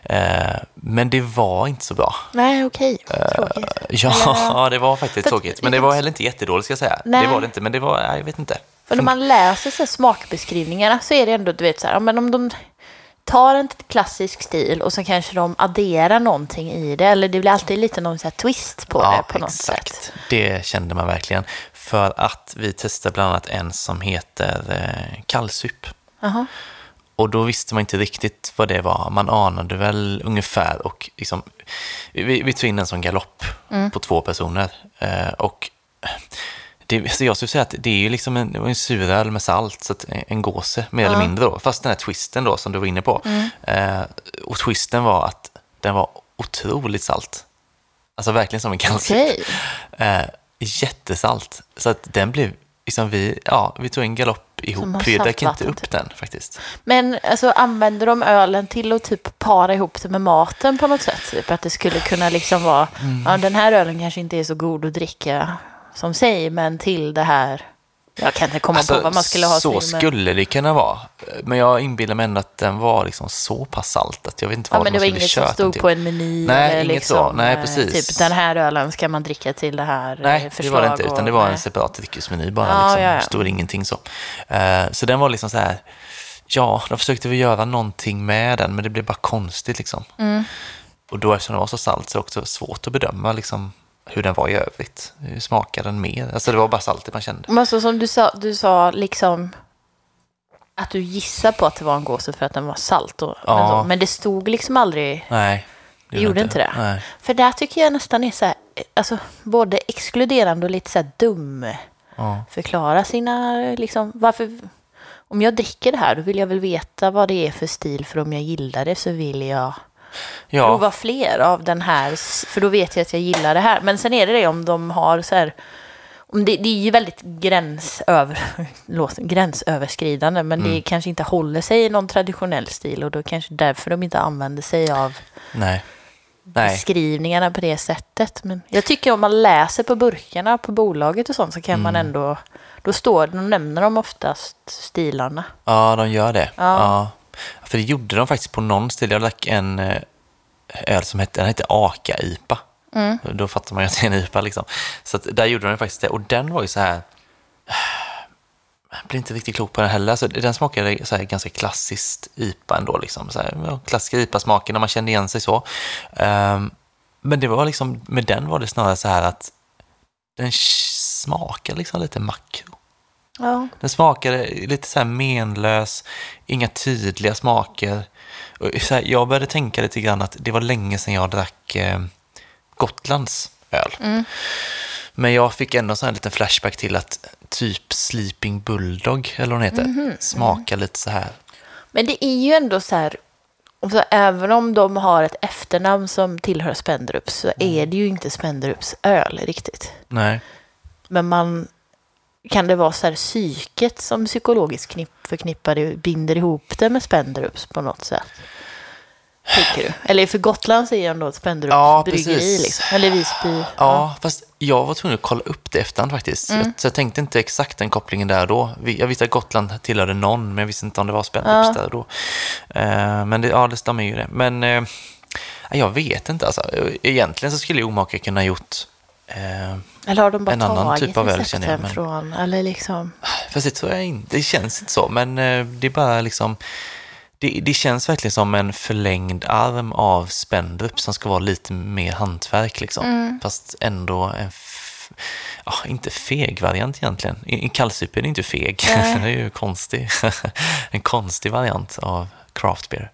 Eh, men det var inte så bra. Nej, okej. Tråkigt. Ja, det var faktiskt För- tråkigt. Men det var heller inte jättedåligt ska jag säga. Nej. Det var det inte, men det var, jag vet inte. För när man läser så smakbeskrivningarna så är det ändå, du vet så här, men om de tar en klassisk stil och så kanske de adderar någonting i det, eller det blir alltid lite någon så twist på det på något sätt. Det kände man verkligen. För att vi testade bland annat en som heter eh, kallsup. Jaha. Och då visste man inte riktigt vad det var. Man anade väl ungefär. Och liksom, vi, vi tog in en sån galopp Mm. på två personer. Eh, och det, så jag skulle säga att det är ju liksom en, en suröl med salt, så att en gåse mer eller mindre då. Fast den här twisten då som du var inne på. Mm. Eh, och twisten var att den var otroligt salt. Alltså verkligen som en kallsup. Okej. Eh, jättesalt. Så att den blev, liksom vi, ja, vi tog en galopp ihop. Vi dök inte upp typ. den faktiskt. Men alltså, använder de ölen till att typ para ihop det med maten på något sätt? Typ att det skulle kunna liksom vara, Mm. ja den här ölen kanske inte är så god att dricka som sig, men till det här, jag kan inte komma på vad man skulle ha Alltså, så men- skulle det kunna vara. Men jag inbillar mig ändå att den var liksom så pass salt att jag vet inte Ja, vad men de det var inget som stod på en meny Nej, eller inget liksom, så. Nej, eh, precis. typ den här ölen ska man dricka till det här eh, Nej, det förslag. var det inte, utan det och- var en nej. separat dryckesmeny bara. Ja, liksom. ja, ja. Det stod ingenting så. Eh, så den var liksom så här, ja, de försökte väl göra någonting med den, men det blev bara konstigt liksom. Mm. Och då eftersom den var så salt så är det också svårt att bedöma liksom, hur den var i övrigt. Hur smakade den mer? Alltså det var bara saltet man kände. Men alltså, som du sa, du sa liksom att du gissar på att det var en gåse för att den var salt. Och, Ja. men, så, men det stod liksom aldrig... Nej. Det gjorde inte det? Nej. För där tycker jag nästan är så här, alltså både exkluderande och lite så här dum. Ja. Förklara sina, liksom, varför... Om jag dricker det här, då vill jag väl veta vad det är för stil, för om jag gillar det så vill jag Ja. prova fler av den här, för då vet jag att jag gillar det här. Men sen är det det om de har så här, det, det är ju väldigt gränsöver, låt- gränsöverskridande, men Mm. det kanske inte håller sig i någon traditionell stil och då kanske därför de inte använder sig av Nej. Nej. beskrivningarna på det sättet. Men jag tycker om man läser på burkarna på bolaget och sånt så kan man Mm. ändå, då står då nämner de oftast stilarna. Ja, de gör det. Ja. Ja. För det gjorde de faktiskt på någon stil. Jag drack en eh, öl som hette, den hette Aka-IPA. Mm. Då fattar man ju att det är en IPA liksom. Så där gjorde de faktiskt det. Och den var ju så här... Jag blir inte riktigt klok på den heller. Alltså, den smakade så här ganska klassiskt IPA ändå. Liksom. Så här, ja, klassiska IPA-smaken när man kände igen sig så. Ehm, men det var liksom, med den var det snarare så här att den smakade liksom lite makro. Ja. Den smakade lite så här menlös, inga tydliga smaker. Och så här, jag började tänka lite grann att det var länge sedan jag drack eh, Gotlands öl. Men jag fick ändå en liten flashback till att typ Sleeping Bulldog, eller vad den heter, smakar lite så här. Men det är ju ändå så här, alltså, även om de har ett efternamn som tillhör Spendrups så är det ju inte Spendrups öl riktigt. Nej. Men man, kan det vara så här psyket som psykologiskt knipp, förknippar det, binder ihop det med Spendrups på något sätt? Tycker du? Eller för Gotland säger ändå ett Spendrups Ja, bryggeri precis. liksom. Eller Visby. Ja, fast jag var tvungen att kolla upp det efterhand faktiskt. Mm. Jag, så jag tänkte inte exakt den kopplingen där då. Jag visste att Gotland tillhörde någon, men jag visste inte om det var Spendrups där och då. Eh, men det, ja, det stämmer ju det. Men eh, jag vet inte alltså. Egentligen så skulle ju Omaka kunna gjort eh, Eller har de bara En annan typ av öl, känner jag, men- från? Eller liksom... Fast det tror jag inte. Det känns inte så, men eh, det är bara liksom... Det, det känns verkligen som en förlängd arm av Spendrup som ska vara lite mer hantverk liksom. Mm. Fast ändå en... Ja, inte feg variant egentligen. En kallsup är inte feg. Den är ju konstig. en konstig variant av craft beer.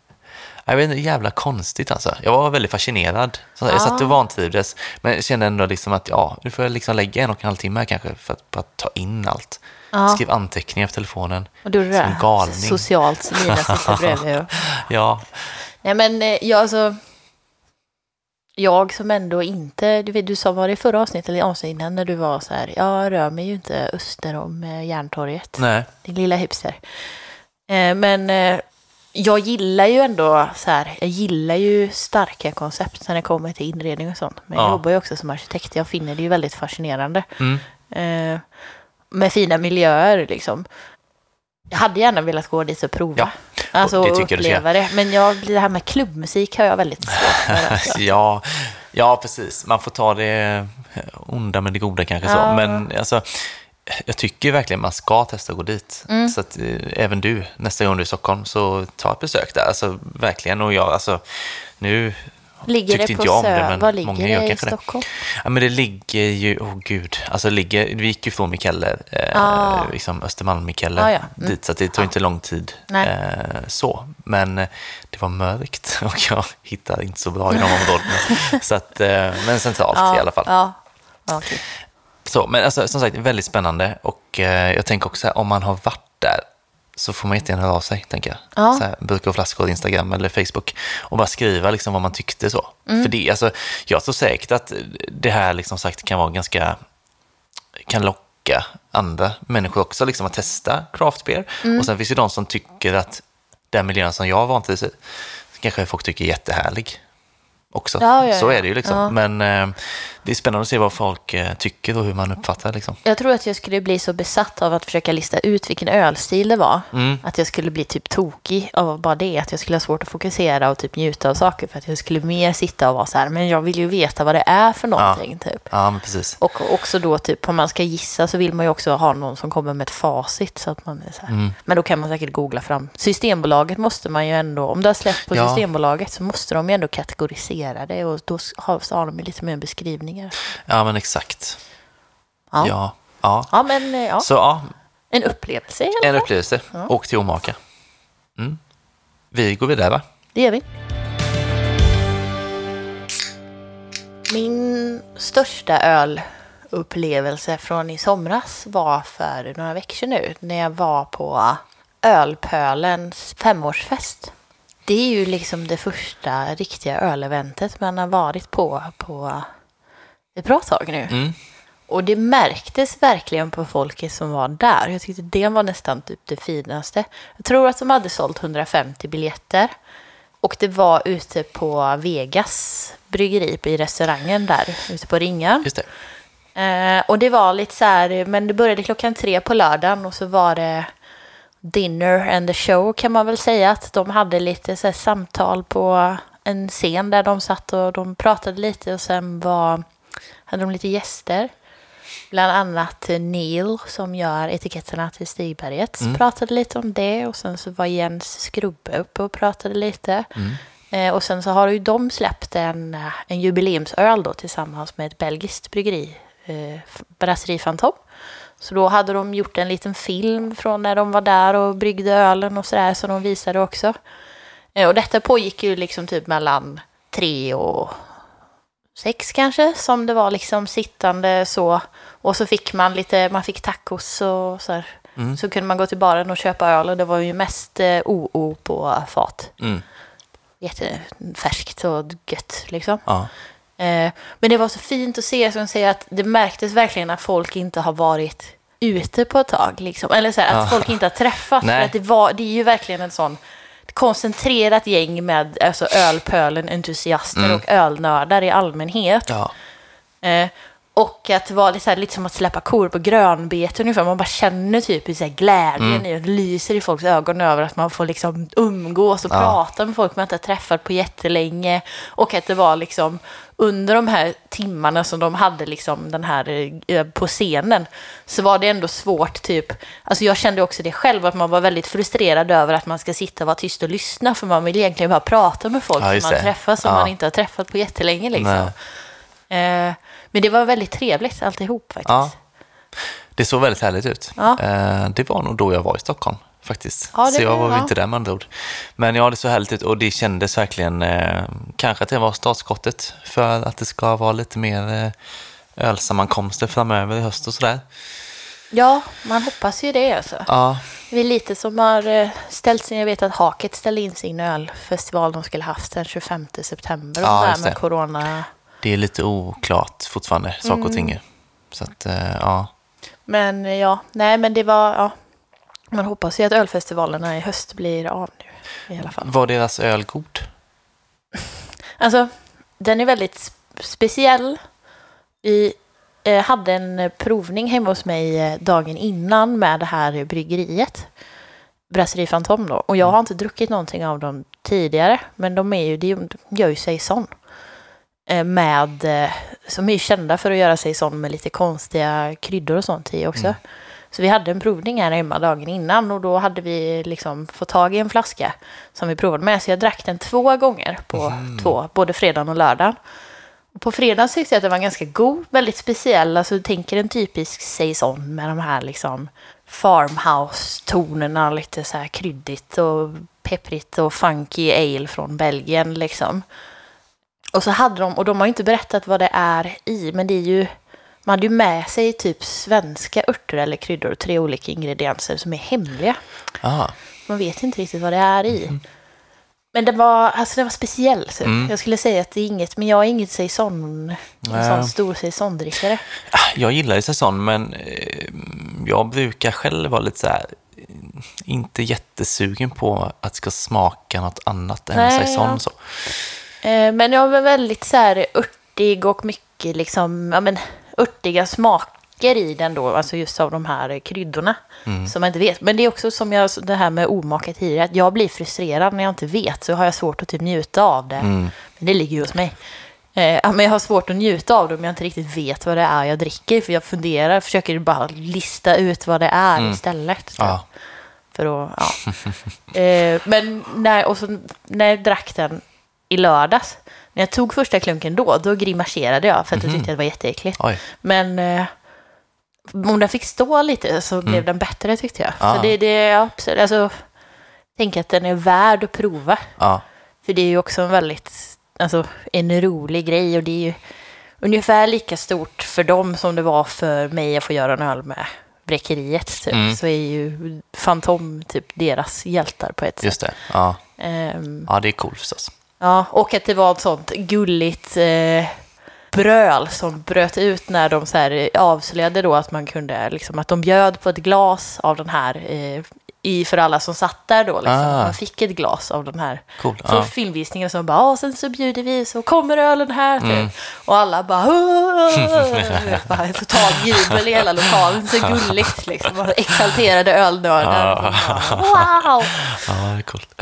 Jag vet inte, jävla konstigt alltså. Jag var väldigt fascinerad. Så jag satt Ja. och vantrivdes. Men jag kände ändå liksom att ja, nu får jag liksom lägga en och en halv timme här kanske för att bara ta in allt. Ja. Skrev anteckningar på telefonen. Och du Som galning. socialt, Lina sitter bredvid. Och... Ja, Nej men eh, jag alltså... Jag som ändå inte, du vet du sa var det i förra avsnittet eller avsnittet innan när du var så här, jag rör mig ju inte öster om eh, Järntorget, nej. din lilla hipster. Eh, Men jag gillar ju ändå så här, jag gillar ju starka koncept när det kommer till inredning och sånt. Men jag Ja. jobbar ju också som arkitekt. Jag finner det ju väldigt fascinerande. Mm. Eh, med fina miljöer liksom. Jag hade gärna velat gå dit och prova. Ja, alltså det tycker jag uppleva det. Men jag, det här med klubbmusik har jag väldigt svårt för. Alltså. Ja, ja, precis. Man får ta det onda med det goda kanske så. Ja. Men alltså, jag tycker verkligen man ska testa att gå dit. Mm. Så att eh, även du, nästa gång du är i Stockholm, så ta ett besök där. Alltså verkligen. Och jag, alltså, nu Ligger tyckte det inte på jag om det, men Var ligger många gör det i kanske det. Stockholm? Ja, men det ligger ju, åh gud, alltså det ligger, vi gick ju från Mikaelle, eh, Ah. liksom Östermalm, Mikaelle, Ah, ja. Mm. dit, så det tog inte lång tid Nej. eh, så. Men eh, det var mörkt och jag hittade inte så bra i de områdena. så att, eh, men centralt i alla fall. Ja, okej. Så, men alltså, som sagt, väldigt spännande och eh, jag tänker också här, om man har varit där så får man jättegärna höra av sig, tänker jag. Ja. Så här, burkar och flaskor, Instagram eller Facebook och bara skriva liksom vad man tyckte så. Mm. För det, alltså, jag tror säkert att det här liksom sagt kan vara ganska, kan locka andra människor också liksom att testa craft beer. Mm. Och sen finns det de som tycker att den miljön som jag vantrivs i, kanske folk tycker är jättehärlig också. Ja, ja, så ja. är det ju liksom. Ja. Men eh, det är spännande att se vad folk eh, tycker och hur man uppfattar liksom. Jag tror att jag skulle bli så besatt av att försöka lista ut vilken ölstil det var. Mm. Att jag skulle bli typ tokig av bara det. Att jag skulle ha svårt att fokusera och typ njuta av saker. För att jag skulle mer sitta och vara så här, men jag vill ju veta vad det är för någonting. Typ. Ja, men precis. Och också då, typ, om man ska gissa så vill man ju också ha någon som kommer med ett facit. Så att man är så. Mm. Men då kan man säkert googla fram. Systembolaget måste man ju ändå, om du har släppt på Ja. Systembolaget så måste de ju ändå kategorisera det. Och då har, de ju lite mer beskrivningar. Ja, men exakt. Ja, ja. Ja. ja. men eh, ja. Så ja, en upplevelse i en upplevelse. Åk till Omaka. Mm. Vi går vidare, va? Det gör vi. Min största ölupplevelse från i somras var för några veckor nu när jag var på Ölpölens femårsfest. Det är ju liksom det första riktiga öleventet man har varit på på ett bra tag nu. Mm. Och det märktes verkligen på folket som var där. Jag tyckte det var nästan typ det finaste. Jag tror att de hade sålt 150 biljetter. Och det var ute på Vegas bryggeri i restaurangen där, ute på Ringan. Just det. Eh, och det var lite så här, men det började klockan tre på lördagen och så var det dinner and the show kan man väl säga. Att de hade lite så samtal på en scen där de satt och de pratade lite och sen var, hade de lite gäster. Bland annat Neil som gör etiketterna till Stigberget pratade lite om det och sen så var Jens Skrubbe uppe och pratade lite. Eh, och sen så har ju de släppt en, en jubileumsöl då tillsammans med ett belgiskt bryggeri, eh, Brasserie Fantom. Så då hade de gjort en liten film från när de var där och bryggde ölen och sådär som de visade också. Eh, och detta pågick ju liksom typ mellan tre och sex kanske, som det var liksom sittande så. Och så fick man lite, man fick tacos och så här. Så kunde man gå till baren och köpa öl och det var ju mest eh, OO på fat. Mm. Jättefärskt och gött liksom. Ja. Eh, men det var så fint att se, som säger, att det märktes verkligen att folk inte har varit ute på ett tag. Liksom. Eller så här, att Ja. folk inte har träffats. För att det, var, det är ju verkligen en sån koncentrerat gäng med alltså, ölpölen-entusiaster och ölnördar i allmänhet. Ja. Eh, och att det var lite, så här, lite som att släppa kor på grönbete ungefär. Man bara känner typ hur så här, glädjen i det lyser i folks ögon över att man får liksom umgås och Ja. prata med folk man inte har träffat på jättelänge. Och att det var liksom under de här timmarna som de hade liksom den här eh, på scenen så var det ändå svårt typ, alltså jag kände också det själv att man var väldigt frustrerad över att man ska sitta och vara tyst och lyssna för man vill egentligen bara prata med folk Ja, som man träffar som Ja. man inte har träffat på jättelänge liksom. Nej. Eh, men det var väldigt trevligt alltihop faktiskt. Ja. Det såg väldigt härligt ut. Ja. Eh, Det var nog då jag var i Stockholm faktiskt. Ja, så jag var- ja. inte där med andra ord. Men ja, det såg härligt ut och det kändes verkligen, eh, kanske att det var startskottet för att det ska vara lite mer eh, ölsammankomster framöver i höst och sådär. Ja, man hoppas ju det alltså. Ja, Det är lite som har eh, ställt sig, jag vet att Haket ställde in sin ölfestival de skulle haft den 25 september och Ja, sådär med corona. Det är lite oklart fortfarande, saker och ting. Mm. Så att, eh, ja. Men eh, ja, nej men det var, ja. Man hoppas ju att ölfestivalerna i höst blir av nu i alla fall. Var deras öl god? Alltså, den är väldigt sp- speciell. Vi eh, hade en provning hemma hos mig eh, dagen innan med det här bryggeriet. Brasserie Fantom då. Och jag har inte druckit någonting av dem tidigare. Men de, är ju, de gör ju saison. Eh, med, eh, som är kända för att göra saison med lite konstiga kryddor och sånt i också. Mm. Så vi hade en provning här hemma dagen innan och då hade vi liksom fått tag i en flaska som vi provade med. Så jag drack den två gånger på två, både fredagen och lördagen. Och på fredagen tyckte jag att den var ganska god, väldigt speciell. Alltså tänker en typisk saison med de här liksom farmhouse-tonerna, lite så här kryddigt och pepprigt och funky ale från Belgien liksom. Och så hade de, och de har ju inte berättat vad det är i, men det är ju, man hade ju med sig typ svenska örter eller kryddor, tre olika ingredienser som är hemliga. Ah, Man vet inte riktigt vad det är i. Men det var, alltså det var speciell. Så Mm. Jag skulle säga att det är inget, men jag är inget saison, en sån stor saisondrickare. Jag gillar ju säsong, men eh, jag brukar själv vara lite så här, inte jättesugen på att det ska smaka något annat än Nej, säsong. ja. Så. Eh, men jag var väldigt så här örtig och mycket liksom, ja men örtiga smaker i den då, alltså just av de här kryddorna Mm. som jag inte vet. Men det är också som jag, det här med omakat tidigare, att jag blir frustrerad när jag inte vet, så har jag svårt att typ njuta av det. Mm. Men det ligger ju hos mig. Eh, ja, men jag har svårt att njuta av det om jag inte riktigt vet vad det är jag dricker, för jag funderar, försöker bara lista ut vad det är Mm. istället. Ja. För att, ja. eh, men när, och så, när jag drack den i lördags, när jag tog första klunken då, då grimaserade jag för att jag tyckte att det var jätteäckligt. Oj. Men eh, om den fick stå lite så blev den bättre tyckte jag. Ah. Så det, det är absolut, alltså, tänker att den är värd att prova. Ja. För det är ju också en väldigt, alltså en rolig grej och det är ju ungefär lika stort för dem som det var för mig att få göra en öl med Bräckeriet. Typ. Mm. Så är ju Fantom typ deras hjältar på ett sätt. Just det. Ja. Ehm, ja, det är coolt förstås. Ja, och att det var ett sånt gulligt eh, bröl som bröt ut när de så här avslöjade då att man kunde, liksom att de bjöd på ett glas av den här eh, i för alla som satt där då. Liksom. Ah. Man fick ett glas av den här Cool. för Ja. filmvisningen som bara, "Ja, sen så bjuder vi, så kommer ölen här. Typ. Mm. Och alla bara, "Åh!" bara total jubel i hela lokalen. Så gulligt liksom. Och exalterade ölnördar. Ah. Wow! ja, det är coolt.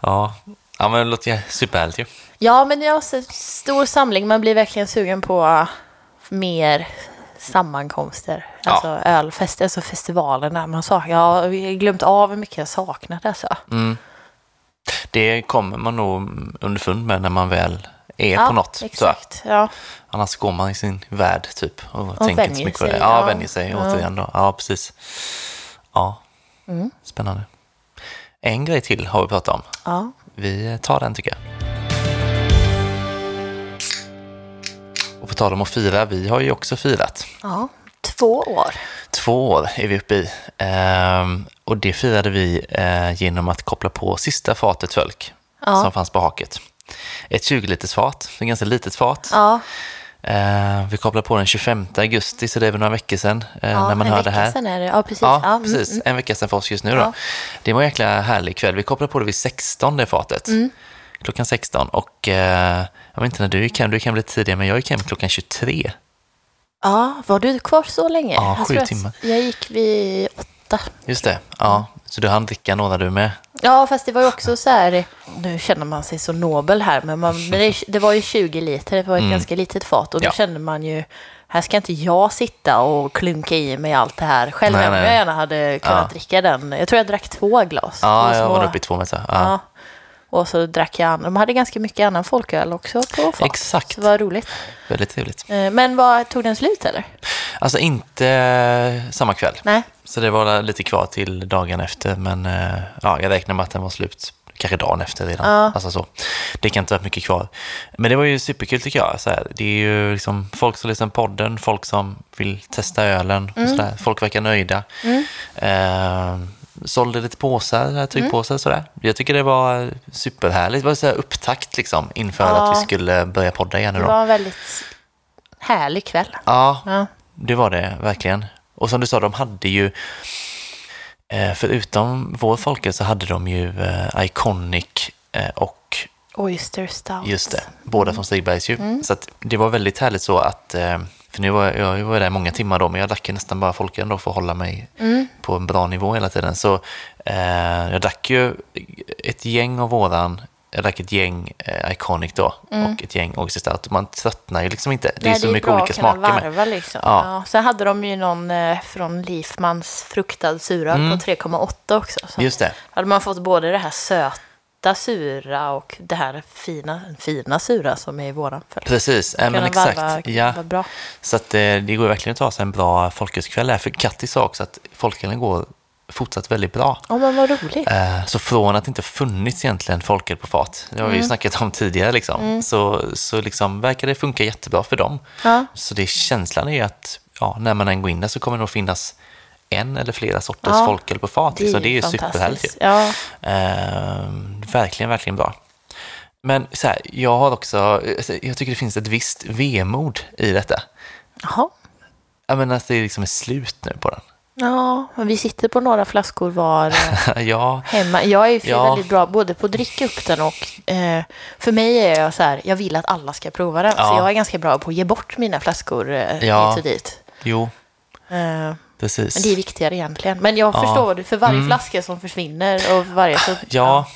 ja. Ja, men det låter ju superhärligt ju. Ja, men jag har så stor samling. Man blir verkligen sugen på uh, mer sammankomster. Ja. Alltså ölfester, alltså festivalerna. Man sak- jag har glömt av hur mycket jag saknat alltså. Mm. Det kommer man nog underfund med när man väl är ja, på något. Så. Exakt. Ja. Annars går man i sin värld typ och, tänker inte så mycket på det. Ja, ja. vänjer sig Ja. återigen då. Ja, precis. Ja, Mm. spännande. En grej till har vi pratat om. ja. Vi tar den tycker jag. Och på tal om att fira, vi har ju också firat. ja. Två år. Två år är vi uppe i. Ehm, och det firade vi eh, genom att koppla på sista fatet fölk Ja. som fanns på haket. Ett 20-liters fat, ett ganska litet fat. Ja. Eh, vi kopplade på den 25 augusti, så det är väl några veckor sedan eh, Ja, när man en hör det vecka här. Sedan är det. Ja, precis. Ja, mm, precis. mm. En vecka sedan för oss just nu då. Ja. Det var en jäkla härlig kväll. Vi kopplade på det vid 16, det fatet. Mm. Klockan 16. Och eh, jag vet inte när du gick hem, du gick hem lite tidigare, men jag gick hem klockan 23. Ja, var du kvar så länge? Ja, Jag sju att timmar. Jag gick vid åtta. Just det, ja. Så du hann dricka några du med? Ja, fast det var ju också så här, nu känner man sig så nobel här, men, man, men det, det var ju 20 liter, det var ett Mm. ganska litet fat och då Ja. kände man ju, här ska inte jag sitta och klunka i mig allt det här själv, Nej, även om jag gärna hade kunnat Ja. dricka den. Jag tror jag drack två glas. Ja, jag var uppe i två med så. Ja. Och så drack jag, de hade ganska mycket annan folköl också på fat. Exakt. Så det var roligt. Väldigt trevligt. Eh, Men vad, tog den slut eller? Alltså inte eh, samma kväll. Nej. Så det var lite kvar till dagen efter, men eh, ja, jag räknar med att den var slut kanske dagen efter redan. Ja. Alltså så. Det kan inte vara mycket kvar. Men det var ju superkul tycker jag. Så här, det är ju liksom folk som lyssnar på podden, folk som vill testa ölen. Och sådär. Folk verkar nöjda. Eh, sålde lite påsar, tryckpåsar och sådär. Jag tycker det var superhärligt. Det var så här upptakt liksom inför Ja. att vi skulle börja podda igen nu Det var en väldigt härlig kväll. Ja, Ja. det var det verkligen. Och som du sa, de hade ju Eh, förutom vår folköl så hade de ju eh, Iconic eh, och Oyster Stout. just det, båda från Stigbergs ju. Så att det var väldigt härligt så att, för nu var jag, jag var där många timmar då, men jag drack ju nästan bara folköl då för att hålla mig på en bra nivå hela tiden. Så eh, jag drack ju ett gäng av våran, jag drack ett gäng eh, Iconic då och ett gäng Oyster Stout. Man tröttnar ju liksom inte. Det är Nej, så mycket bra olika att kunna smaker med. varva liksom. Ja. Ja. Sen hade de ju någon eh, från Leafmans fruktad suröl på 3,8 också. Så Mm. Just det. hade man fått både det här söta sura och det här fina, fina sura som är i våran. Att Precis, ja, men exakt. varva Ja. bra. Så att, eh, det går verkligen att ta sig en bra folkölskväll där. För Katti sa också att folkölen går fortsatt väldigt bra. Ja, men vad roligt. Eh, Så från att det inte funnits egentligen folköl på fat, det har vi ju Mm. snackat om tidigare, liksom, så, så liksom verkar det funka jättebra för dem. Ja. Så det, känslan är att ja, när man än går in där så kommer det nog finnas en eller flera sorters Ja, folköl på fat. Liksom. Det är ju superhärligt. Ja. Eh, verkligen, verkligen bra. Men så här, jag har också, alltså, jag tycker det finns ett visst vemod i detta. Jaha. Jag menar att det liksom är slut nu på den. Ja, men vi sitter på några flaskor var eh, ja, hemma. Jag är ju Ja. väldigt bra både på att dricka upp den och eh, för mig är jag så här, jag vill att alla ska prova den. Så Ja. jag är ganska bra på att ge bort mina flaskor eh, Ja. hit och dit. jo, Eh, precis. men det är viktigare egentligen. Men jag Ja. förstår du, för varje flaska som försvinner och varje så... Ja,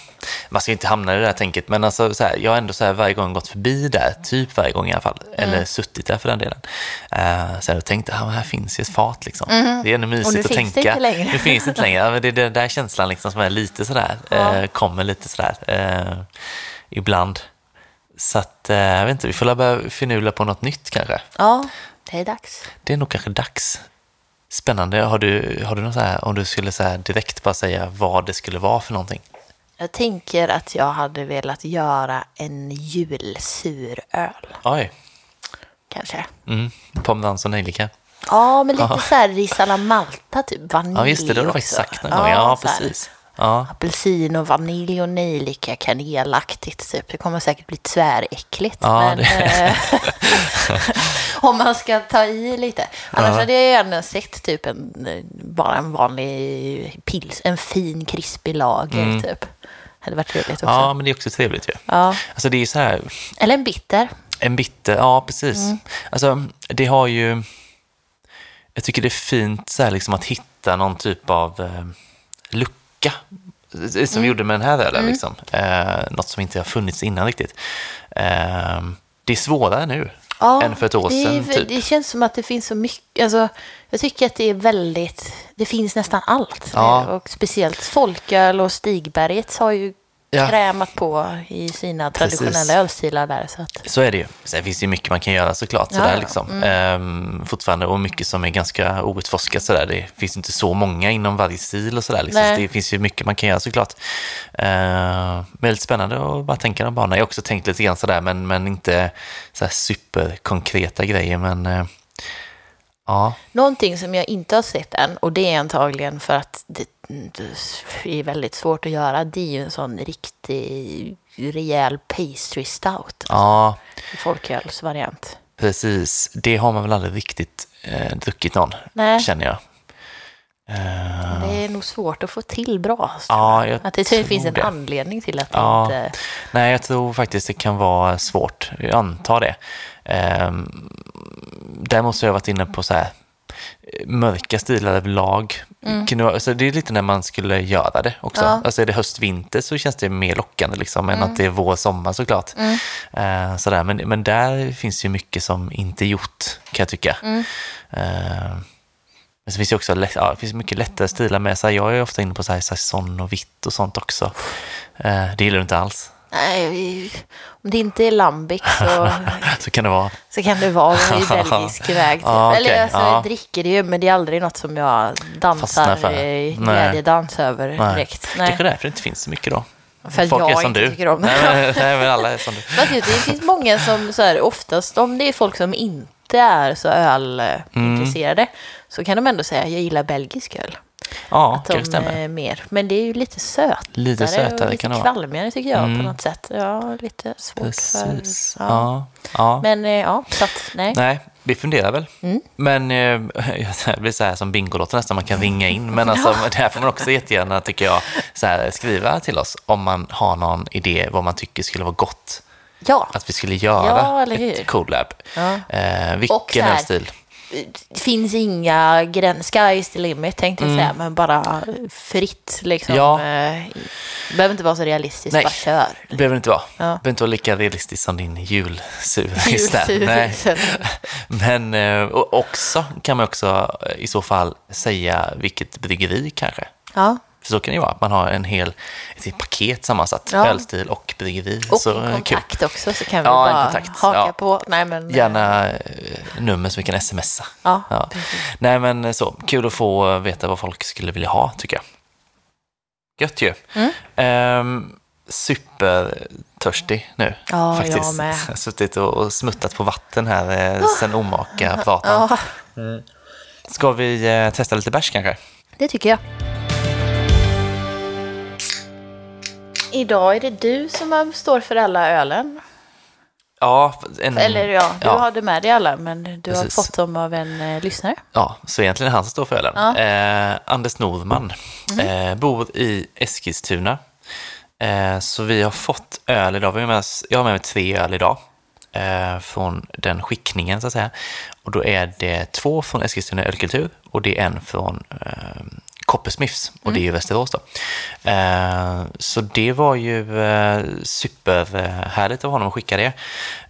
man ska inte hamna i det där tänket, men alltså, så här, jag har ändå så här, varje gång gått förbi där, typ varje gång i alla fall, Mm. eller suttit där för den delen. Uh, så här, och tänkt, ah, här finns ju ett fat liksom. Det är ändå mysigt Mm. nu att finns det tänka. inte längre. Nu finns det inte längre. Ja, men det är den där känslan liksom som är lite sådär, Ja. eh, kommer lite sådär eh, ibland. Så att, jag vet inte, vi får börja finula på något nytt kanske. ja, det är dags. Det är nog kanske dags. Spännande. Har du, har du något så här, om du skulle så direkt bara säga vad det skulle vara för någonting? Jag tänker att jag hade velat göra en julsuröl, Oj. kanske. Mm. Pomerans och nejlika. Ja, men lite så här risala malta, typ vanilj Ja, just det. Det har du faktiskt sagt någon gång. Ja, så här. Ja, apelsin och vanilj och nejlika kanelaktigt typ. Det kommer säkert bli tväräckligt. Ja, men, det- eh, om man ska ta i lite. Annars Ja. hade jag gärna sett typ en, bara en vanlig pils, en fin krispig lager typ. Hade varit trevligt också. Mm. ja, Ja. men det är också trevligt ju. Alltså det är så här, Eller en bitter. en bitter, ja precis. Mm. Alltså det har ju, jag tycker det är fint så här liksom att hitta någon typ av eh, lucka. Som Mm. vi gjorde med den här ölen, liksom. eh, något som inte har funnits innan riktigt. Eh, det är svårare nu än för ett år det, sedan. Typ. det känns som att det finns så mycket. Alltså, jag tycker att det är väldigt, det finns nästan allt. Ja. Och speciellt folköl och Stigbergets har ju Ja. krämat på i sina Precis. traditionella ölstilar där. Så att, Så är det ju. Sen finns det ju mycket man kan göra såklart. Ja, Sådär, ja. Mm. liksom. Ehm, fortfarande, och mycket som är ganska outforskat. Sådär. Det finns inte så många inom varje stil och sådär. Liksom. Så det finns ju mycket man kan göra såklart. Ehm, väldigt spännande att bara tänka de banorna. Jag har också tänkt lite grann sådär, men, men inte superkonkreta grejer. Men eh, ja, Någonting som jag inte har sett än, och det är antagligen för att det, det är väldigt svårt att göra, det är ju en sån riktig rejäl pastry stout. ja, Folkölsvariant. precis. Det har man väl aldrig riktigt eh, druckit någon, Nej. känner jag. Ehm, Det är nog svårt att få till bra. Ja, jag att det finns en det. anledning till att det Ja. inte... Nej, jag tror faktiskt det kan vara svårt. Jag antar det. Ehm, så har jag varit inne på så här mörka stilar överlag. Vara- alltså det är lite när man skulle göra det också. Ja. Alltså är det höst, vinter så känns det mer lockande liksom, än att det är vår, sommar såklart. Eh, sådär. Men, men där finns ju mycket som inte är gjort, kan jag tycka. Eh, men så finns det också ja, det finns mycket lättare stilar med. Så här, jag är ofta inne på så här, saison och vitt och sånt också. Eh, det gillar du inte alls. Nej, om det inte är lambic så, Så kan det vara. så kan det vara i belgisk väg. Typ. Ja, okej, Eller alltså, ja. jag dricker det ju, men det är aldrig något som jag dansar Nej. glädjedans över Nej. direkt. Kanske därför det inte finns så mycket då. För att Folk är jag som inte du. tycker om det. Nej, men, nej, men alla är som du. Fast det finns många som så här, oftast, om det är folk som inte är så ölintresserade, så kan de ändå säga jag gillar belgisk öl. Ja, Att de kanske stämmer. är mer. Men det är ju lite sötare, Lite sötare och lite kan det. Mm. kvalmigare tycker jag på något sätt. Ja, lite svårt Precis. för... Ja. Ja. Men eh, ja, så att nej. Nej, vi funderar väl. Mm. Men eh, det blir så här som Bingolotto nästan, man kan ringa in. Men alltså, det här får man också jättegärna, tycker jag, så här, skriva till oss om man har någon idé vad man tycker skulle vara gott Ja, att vi skulle göra Ja, ett collab. Ja. Eh, Och vilken här- ölstil? Det finns inga gränser, sky's the limit tänkte jag Mm. säga, men bara fritt liksom. Ja. Eh, Det behöver inte vara så realistiskt, Nej. bara kör. Det behöver inte vara. Ja. Det behöver inte vara lika realistiskt som din. Julsur. Nej. Men eh, och också kan man också eh, i så fall säga vilket bryggeri kanske. Ja, För så kan det ju vara, att man har en hel, ett helt paket sammansatt. Ja. Ölstil och bryggeri. och så, kontakt också så kan vi Ja, bara kontakt, haka ja. på. Nej, men, eh, Gärna eh, nummer så vi kan smsa. Ja, Ja. Nej men eh, så, kul att få veta vad folk skulle vilja ha tycker jag. Gött ju. Mm. Ehm, supertörstig nu Ja, faktiskt. jag med. har suttit och och smuttat på vatten här eh, sen omaka pratan. Ja, Ska vi eh, testa lite bärs kanske? det tycker jag. Idag är det du som står för alla ölen. Ja, en, Eller ja, du ja. hade med dig alla, men du Precis. har fått dem av en eh, lyssnare. Ja, så egentligen är han som står för ölen. Ja. Eh, Anders Norman eh, bor i Eskilstuna. Eh, så vi har fått öl idag. Vi har med oss, jag har med mig tre öl idag. Eh, från den skickningen så att säga. Och då är det två från Eskilstuna Ölkultur och det är en från eh, Coppersmiths och det är ju Västerås då. Eh, så det var ju eh, superhärligt av honom att skicka det.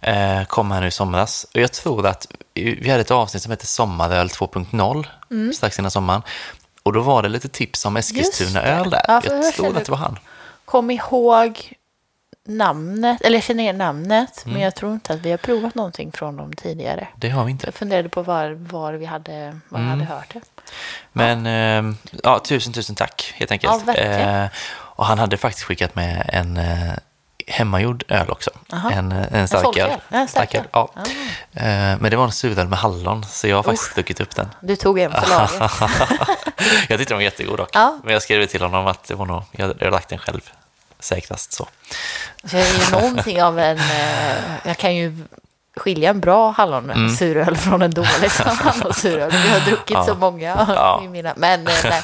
Eh, kom här nu i somras. Och jag tror att vi hade ett avsnitt som heter Sommaröl 2.0 strax innan sommaren. Och då var det lite tips om Eskilstuna-öl där. Ja, jag tror att det var han. Kom ihåg namnet, eller jag känner igen namnet, Mm. men jag tror inte att vi har provat någonting från dem tidigare. Det har vi inte. Jag funderade på var, var vi hade, var Mm. hade hört det. Men eh, ja, tusen, tusen tack helt enkelt. Ja. Eh, och han hade faktiskt skickat med en eh, hemmagjord öl också. Aha. En, eh, en starköl. Ja, en starköl. Ja. Ah. Men det var en suröl med hallon, så jag har faktiskt druckit upp den. Du tog en för laget. jag tyckte den var jättegod dock. Ja. Men jag skrev till honom att det var nog, jag hade lagt den själv säkrast så. Så jag är ju någonting av en... Jag kan ju skilja en bra hallon Mm. från en dålig hallonsuröl. Vi har druckit Ja. så många Ja. mina... Men eh, nej,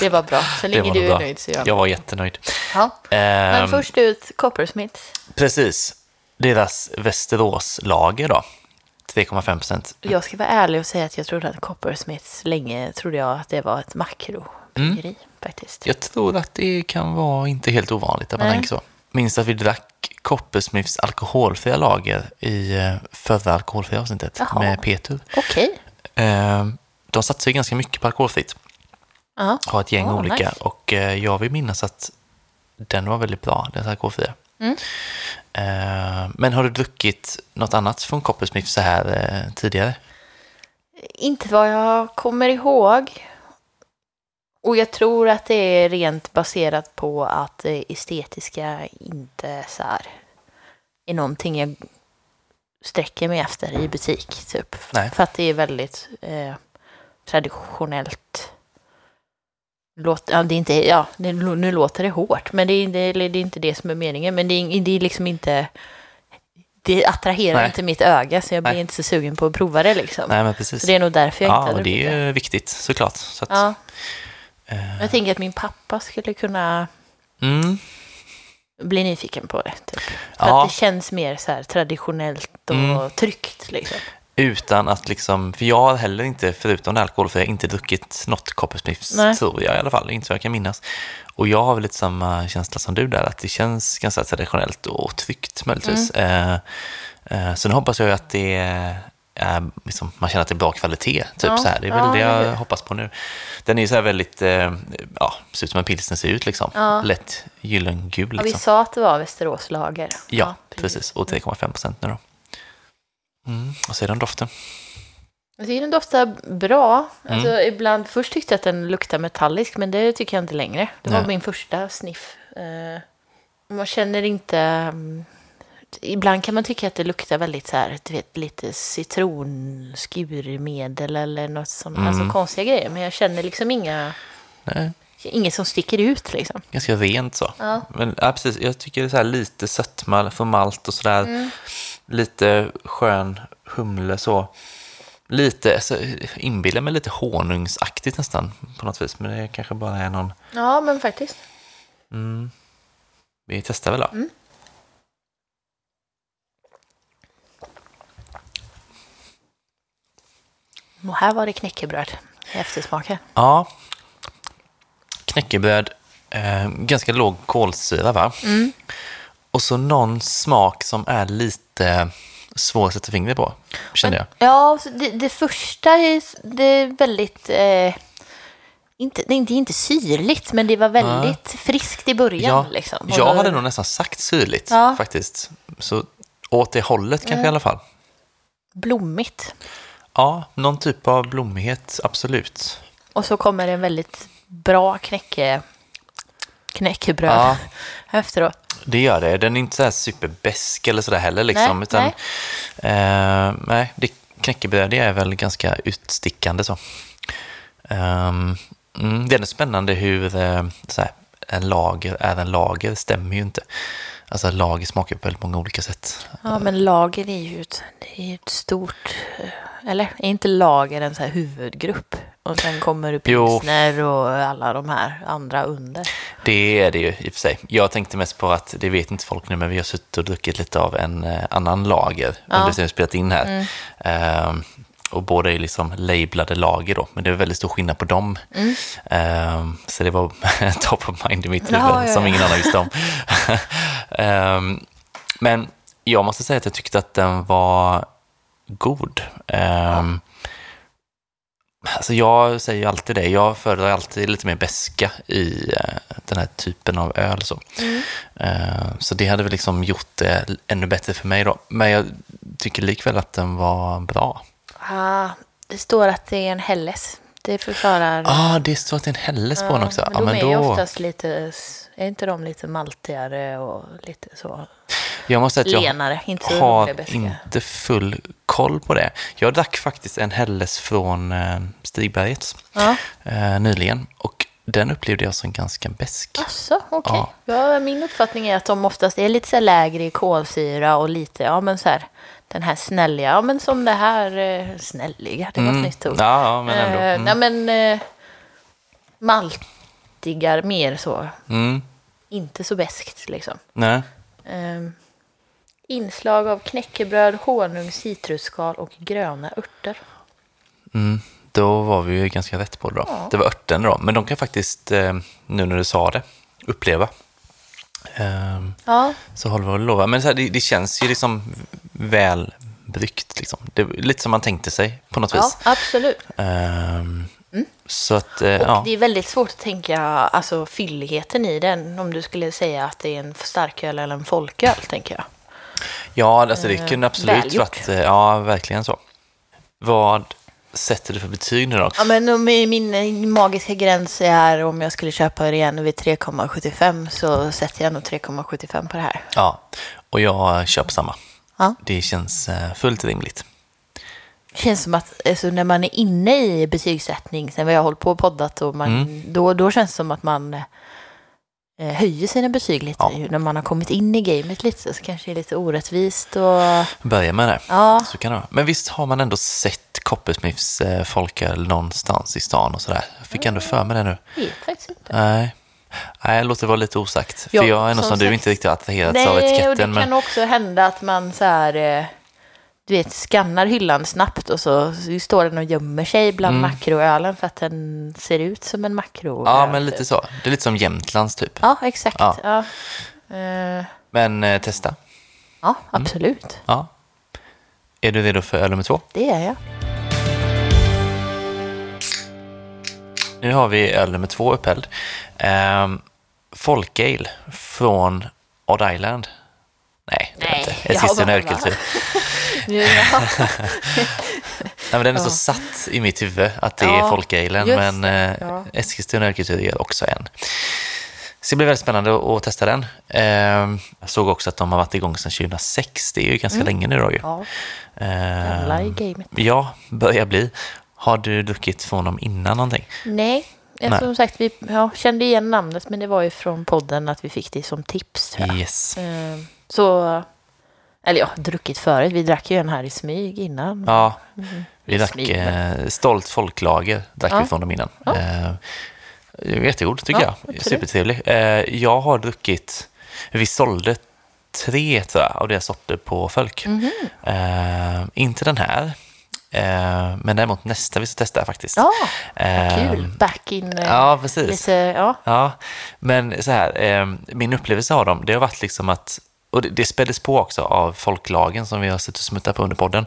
det var bra. Så länge du är bra. nöjd så jag Jag var jättenöjd. ja. Men Ehm, först ut Coppersmith. Precis. Deras Västeråslager då. 3,5 procent. Jag ska vara ärlig och säga att jag trodde att Coppersmiths länge trodde jag att det var ett makrobryggeri faktiskt. Jag tror att det kan vara inte helt ovanligt att man tänker så. Minns att vi drack Coppersmiths alkoholfria lager i eh, förra alkoholfria avsnittet Jaha. med Peter. Okej. Eh, De satsar ju ganska mycket på alkoholfritt. Ja. Har ett gäng Ah, olika. nice. Och eh, jag vill minnas att den var väldigt bra, den alkoholfria. Mm. Men har du druckit något annat från Coppersmith så här tidigare? Inte vad jag kommer ihåg. Och jag tror att det är rent baserat på att det estetiska inte så här är någonting jag sträcker mig efter i butik. Typ. Nej. För att det är väldigt eh, traditionellt. Låt, ja, det är inte, ja, det, nu låter det hårt, men det är, det, det är inte det som är meningen. Men det är, det är liksom inte... Det attraherar Nej. inte mitt öga, så jag blir Nej. inte så sugen på att prova det. Liksom. Nej, men precis. Så det är nog därför jag inte ja, och det druckit är ju viktigt såklart. Så att, Ja, jag tänker att min pappa skulle kunna mm, bli nyfiken på det. Typ. För Ja. att det känns mer så här traditionellt och Mm. tryggt. Liksom. utan att liksom, för jag har heller inte, förutom det alkoholfria, inte druckit något Coppersmiths, tror jag i alla fall, inte så jag kan minnas. Och jag har väl lite samma känsla som du där, att det känns ganska traditionellt och tryggt möjligtvis. Mm. Eh, eh, så nu hoppas jag ju att det är, liksom, man känner att det är bra kvalitet, typ Ja. så här. Det är väl Ja, det jag hur? hoppas på nu. Den är ju så här väldigt, eh, ja, ser ut som en pilsner ser ut liksom. Ja. Lätt gyllengul Ja, vi liksom. sa att det var Västeråslager. Ja, precis. Och 3,5 procent nu då. Mm. Och så är den doften. Jag tycker den doftar bra. Mm. Alltså, ibland, först tyckte jag att den luktade metallisk, men det tycker jag inte längre. Det var Nej. min första sniff. Eh, man känner inte... Ibland kan man tycka att det luktar väldigt så här, du vet, lite citronskurmedel eller något sånt, Mm. alltså konstiga grejer. Men jag känner liksom inga, Nej, inget som sticker ut liksom. ganska rent så. Ja. Men ja, precis, jag tycker det är så här lite sötma från malt och sådär. Mm. Lite skön humle så. lite, alltså, inbillar mig lite honungsaktigt nästan på något vis. Men det kanske bara är någon... Ja, men faktiskt. Mm. Vi testar väl då. Mm. Och här var det knäckebröd i eftersmaken. Ja. Knäckebröd, eh, ganska låg kolsyra va? Mm. Och så någon smak som är lite svår att sätta fingret på, kände jag. Ja, det, det första är, det är väldigt... Eh, inte, det är inte, inte syrligt, men det var väldigt friskt i början. Ja, liksom. Jag då- hade nog nästan sagt syrligt Ja. faktiskt. Så åt det hållet kanske i alla fall. Blommigt. Ja, någon typ av blommighet, absolut. Och så kommer en väldigt bra knäcke, knäckebröd Ja. efteråt. Det gör det. Den är inte så här superbesk eller sådär heller. Liksom, Nej, utan, nej. Eh, nej, det, knäckebröd det är väl ganska utstickande så. Mm, det är spännande hur eh, så här, en lager är en lager, stämmer ju inte. Alltså lager smakar på väldigt många olika sätt. Ja, men lager är ju ett, det är ett stort... Eller är inte lager en så här huvudgrupp? Och sen kommer det pilsner och alla de här andra under. Det är det ju i och för sig. Jag tänkte mest på att, det vet inte folk nu, men vi har suttit och druckit lite av en eh, annan lager Ja. under det vi spelat in här. Ehm, och båda är liksom lablade lager då, men det är väldigt stor skillnad på dem. Ehm, så det var top of mind i mitt huvud, Ja, ja, som ingen annan visste om. Ehm, men jag måste säga att jag tyckte att den var god. Ehm, Alltså jag säger ju alltid det. Jag föredrar alltid lite mer beska i eh, den här typen av öl. Så. Eh, så det hade väl liksom gjort det ännu bättre för mig då. Men jag tycker likväl att den var bra. Ah, det står att det är en Helles. Det förklarar... ah, det står att det är en Helles på den också. men Ja, men är då, oftast lite... Är inte de lite maltigare och lite så jag måste säga att jag lenare? Inte har inte full koll på det. Jag drack faktiskt en Helles från eh, Stigbergets Ja. eh, nyligen. Och den upplevde jag som ganska besk. Asså, okej. Ja. Ja. min uppfattning är att de oftast är lite så lägre i kolsyra och lite, ja men så här, den här snälliga, ja men som det här, eh, snälliga, det var ett nytt ord. Mm. Ja, ja, men ändå. Mm. Nej men, eh, maltigar mer så, Mm. inte så beskt liksom. Nej. Eh, inslag av knäckebröd, honung, citrusskal och gröna örter. Mm, då var vi ju ganska rätt på det då. Ja. Det var örten då, men de kan faktiskt, eh, nu när du sa det, uppleva. Ehm, Ja, så håller vi att lova. Men så här, det, det känns ju liksom välbryggt. Liksom. Det lite som man tänkte sig på något ja vis. absolut. Ehm, Så att, eh, Och ja. det är väldigt svårt att tänka alltså, fylligheten i den om du skulle säga att det är en starköl eller en folköl, tänker jag. Ja, alltså det eh, kunde absolut välgjort. varit, eh, ja verkligen så. Vad sätter du för betyg nu då? Ja, men min, magiska gräns är om jag skulle köpa det igen vid 3,75 så sätter jag nog 3,75 på det här. Ja, och jag köper samma. Ja. Det känns eh, fullt rimligt. Det känns som att alltså, när man är inne i betygssättning, sen vi har hållit på och poddat, och man, Mm. då, då känns det som att man eh, höjer sina betyg lite. Ja. När man har kommit in i gamet lite så kanske det är lite orättvist. Och, Börja med det. ja, Så kan det vara. Men visst har man ändå sett Coppersmiths eh, folköl någonstans i stan och sådär? Jag fick ändå för mig det nu. vet faktiskt inte. Nej. Nej, jag låter det vara lite osagt. För Ja, jag är nog som som du sagt. inte riktigt attraherats Nej, av och det etiketten. kan Men... också hända att man så här, eh, du vet, skannar hyllan snabbt och så, står den och gömmer sig bland Mm. makroölen för att den ser ut som en makroöl. Ja, men lite så. Det är lite som Jämtlands typ. Ja, exakt. Ja. Ja, Eh, Men eh, testa. ja absolut. Ja. Är du redo för öl nummer två? Det är jag. Nu har vi öl nummer två upphälld. Um, Folkale från Odd Island. Nej, det är Nej, inte. Eskilstuna ölkultur. Ja. Nej, men den är så satt i mitt huvud att det är just men eh. Eskilstuna ölkultur är också en. Så det blir väldigt spännande att, testa den. Eh, jag såg också att de har varit igång sedan 2006, det är ju ganska länge nu då ju. Mm. ja, Eh, alla i gamet. ja, börjar bli. Har du druckit från dem innan någonting? Nej, Nej. som sagt, vi ja, kände igen namnet, men det var ju från podden att vi fick det som tips. Yes. Eh, Så Eller ja, druckit förut. Vi drack ju en här i smyg innan. Ja, vi drack Smyg. eh, Stolt folklager, drack Ja. vi från dem innan. Ja. Eh, jättegod tycker Ja, jag. Supertrevlig. Eh, jag har druckit, vi sålde tre tror jag, av deras sorter på Fölk. Mhm. Eh, inte den här, eh, men däremot nästa vi ska testa faktiskt. Ja, Eh, kul. Back in. eh, Ja, precis. Lite, ja. Ja, men så här, eh, min upplevelse av dem, det har varit liksom att, och det, det späddes på också av folklagen som vi har sett och smuttat på under podden,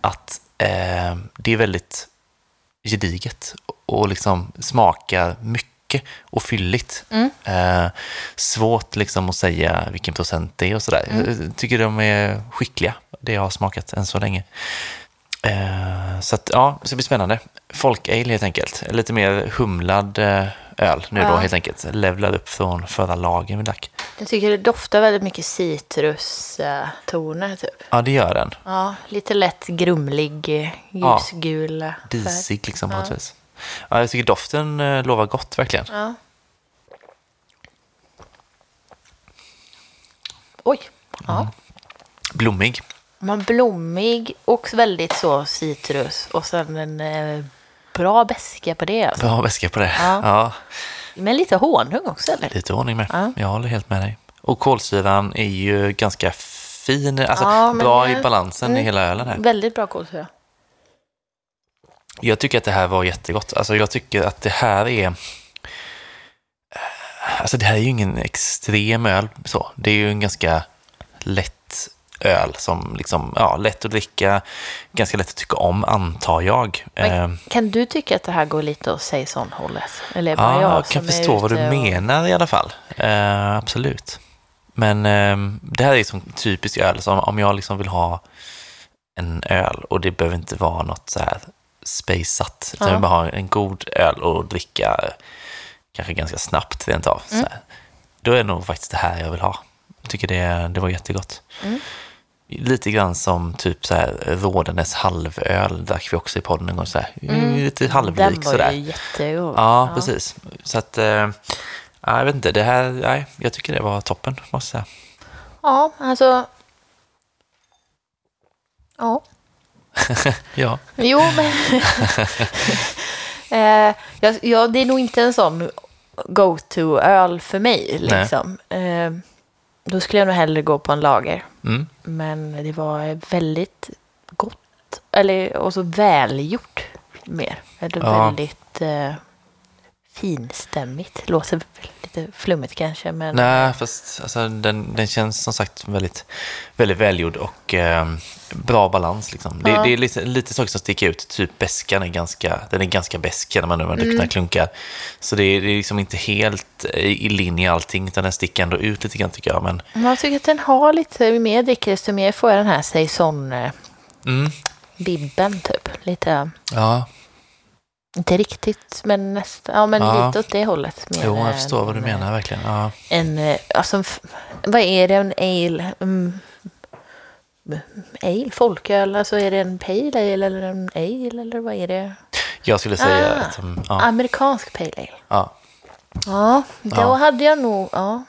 att eh, det är väldigt gediget och liksom smakar mycket och fylligt. Eh, svårt liksom att säga vilken procent det är och sådär. Jag tycker de är skickliga, det jag har smakat än så länge. Eh, så att, ja, det ska bli spännande. Folk-ale helt enkelt. Lite mer humlad eh, öl nu då Ja. helt enkelt. Levlad upp från förra lagen vi drack. Jag tycker det doftar väldigt mycket citrustoner typ. Ja, det gör den. Ja, lite lätt grumlig, Ja. ljusgul färg. Disig liksom på något vis. Ja, jag tycker doften eh, lovar gott verkligen. Ja. Oj. Ja. Blommig. Man blommig och väldigt så citrus. Och sen en eh, bra beska på det. Alltså. Bra väska på det. Ja. Ja, Men lite honung också eller? lite ordning med. Ja. Jag håller helt med dig. Och kolsyran är ju ganska fin, alltså Ja, bra i balansen i mm. hela ölen här. Väldigt bra kolsyra. Jag tycker att det här var jättegott. Alltså jag tycker att det här är... Alltså det här är ju ingen extrem öl så. Det är ju en ganska lätt öl som liksom, ja, lätt att dricka, ganska lätt att tycka om antar jag. Men Eh, Kan du tycka att det här går lite åt Saison-hållet? Eller bara ja, jag jag kan förstå vad du och- menar i alla fall. Eh, absolut. Men eh, det här är som typiskt öl, som om jag liksom vill ha en öl och det behöver inte vara något så här spejsat, utan Ja. jag vill bara ha en god öl och dricka kanske ganska snabbt rent av. Så Mm. här. Då är det nog faktiskt det här jag vill ha. Jag tycker det, det var jättegott. Mm. Lite grann som typ så här Rådenäs halvöl drack vi också i podden en gång. Så här. Lite Den halvlik var sådär. ju jättegod. Ja, precis. Så att, eh, ja, jag vet inte, det här, nej, jag tycker det var toppen, måste jag säga. Ja, alltså... Ja. Ja, Jo, men... eh, ja, det är nog inte en sån go-to-öl för mig. Liksom. Eh, då skulle jag nog hellre gå på en lager. mm. Men det var väldigt gott. Eller och så välgjort mer. Eller Ja. väldigt eh, finstämmigt. Låter lite flummigt kanske. Men nej, fast alltså, den, den känns som sagt väldigt, väldigt välgjord och eh, bra balans. Liksom. Det, Ja. det är lite, lite saker som sticker ut, typ beskan är ganska, den är ganska besk när man när man Mm. klunkar. Så det är, det är liksom inte helt i, i linje allting, utan den sticker ändå ut lite grann tycker jag. Men jag tycker att den har lite, ju mer jag dricker desto mer får jag den här Saison-bibben mm, typ. Lite, ja, inte riktigt, men nästan, ja men Ja. lite åt det hållet. Mer jo, jag förstår vad du menar verkligen. Ja. En, eh, alltså, vad är det, en ale? Mm, ale, folköl, alltså är det en pale ale eller en ale eller vad är det? Jag skulle säga Ah. att de, ja, Amerikansk pale ale. ja, Ja, då hade jag nog, ja.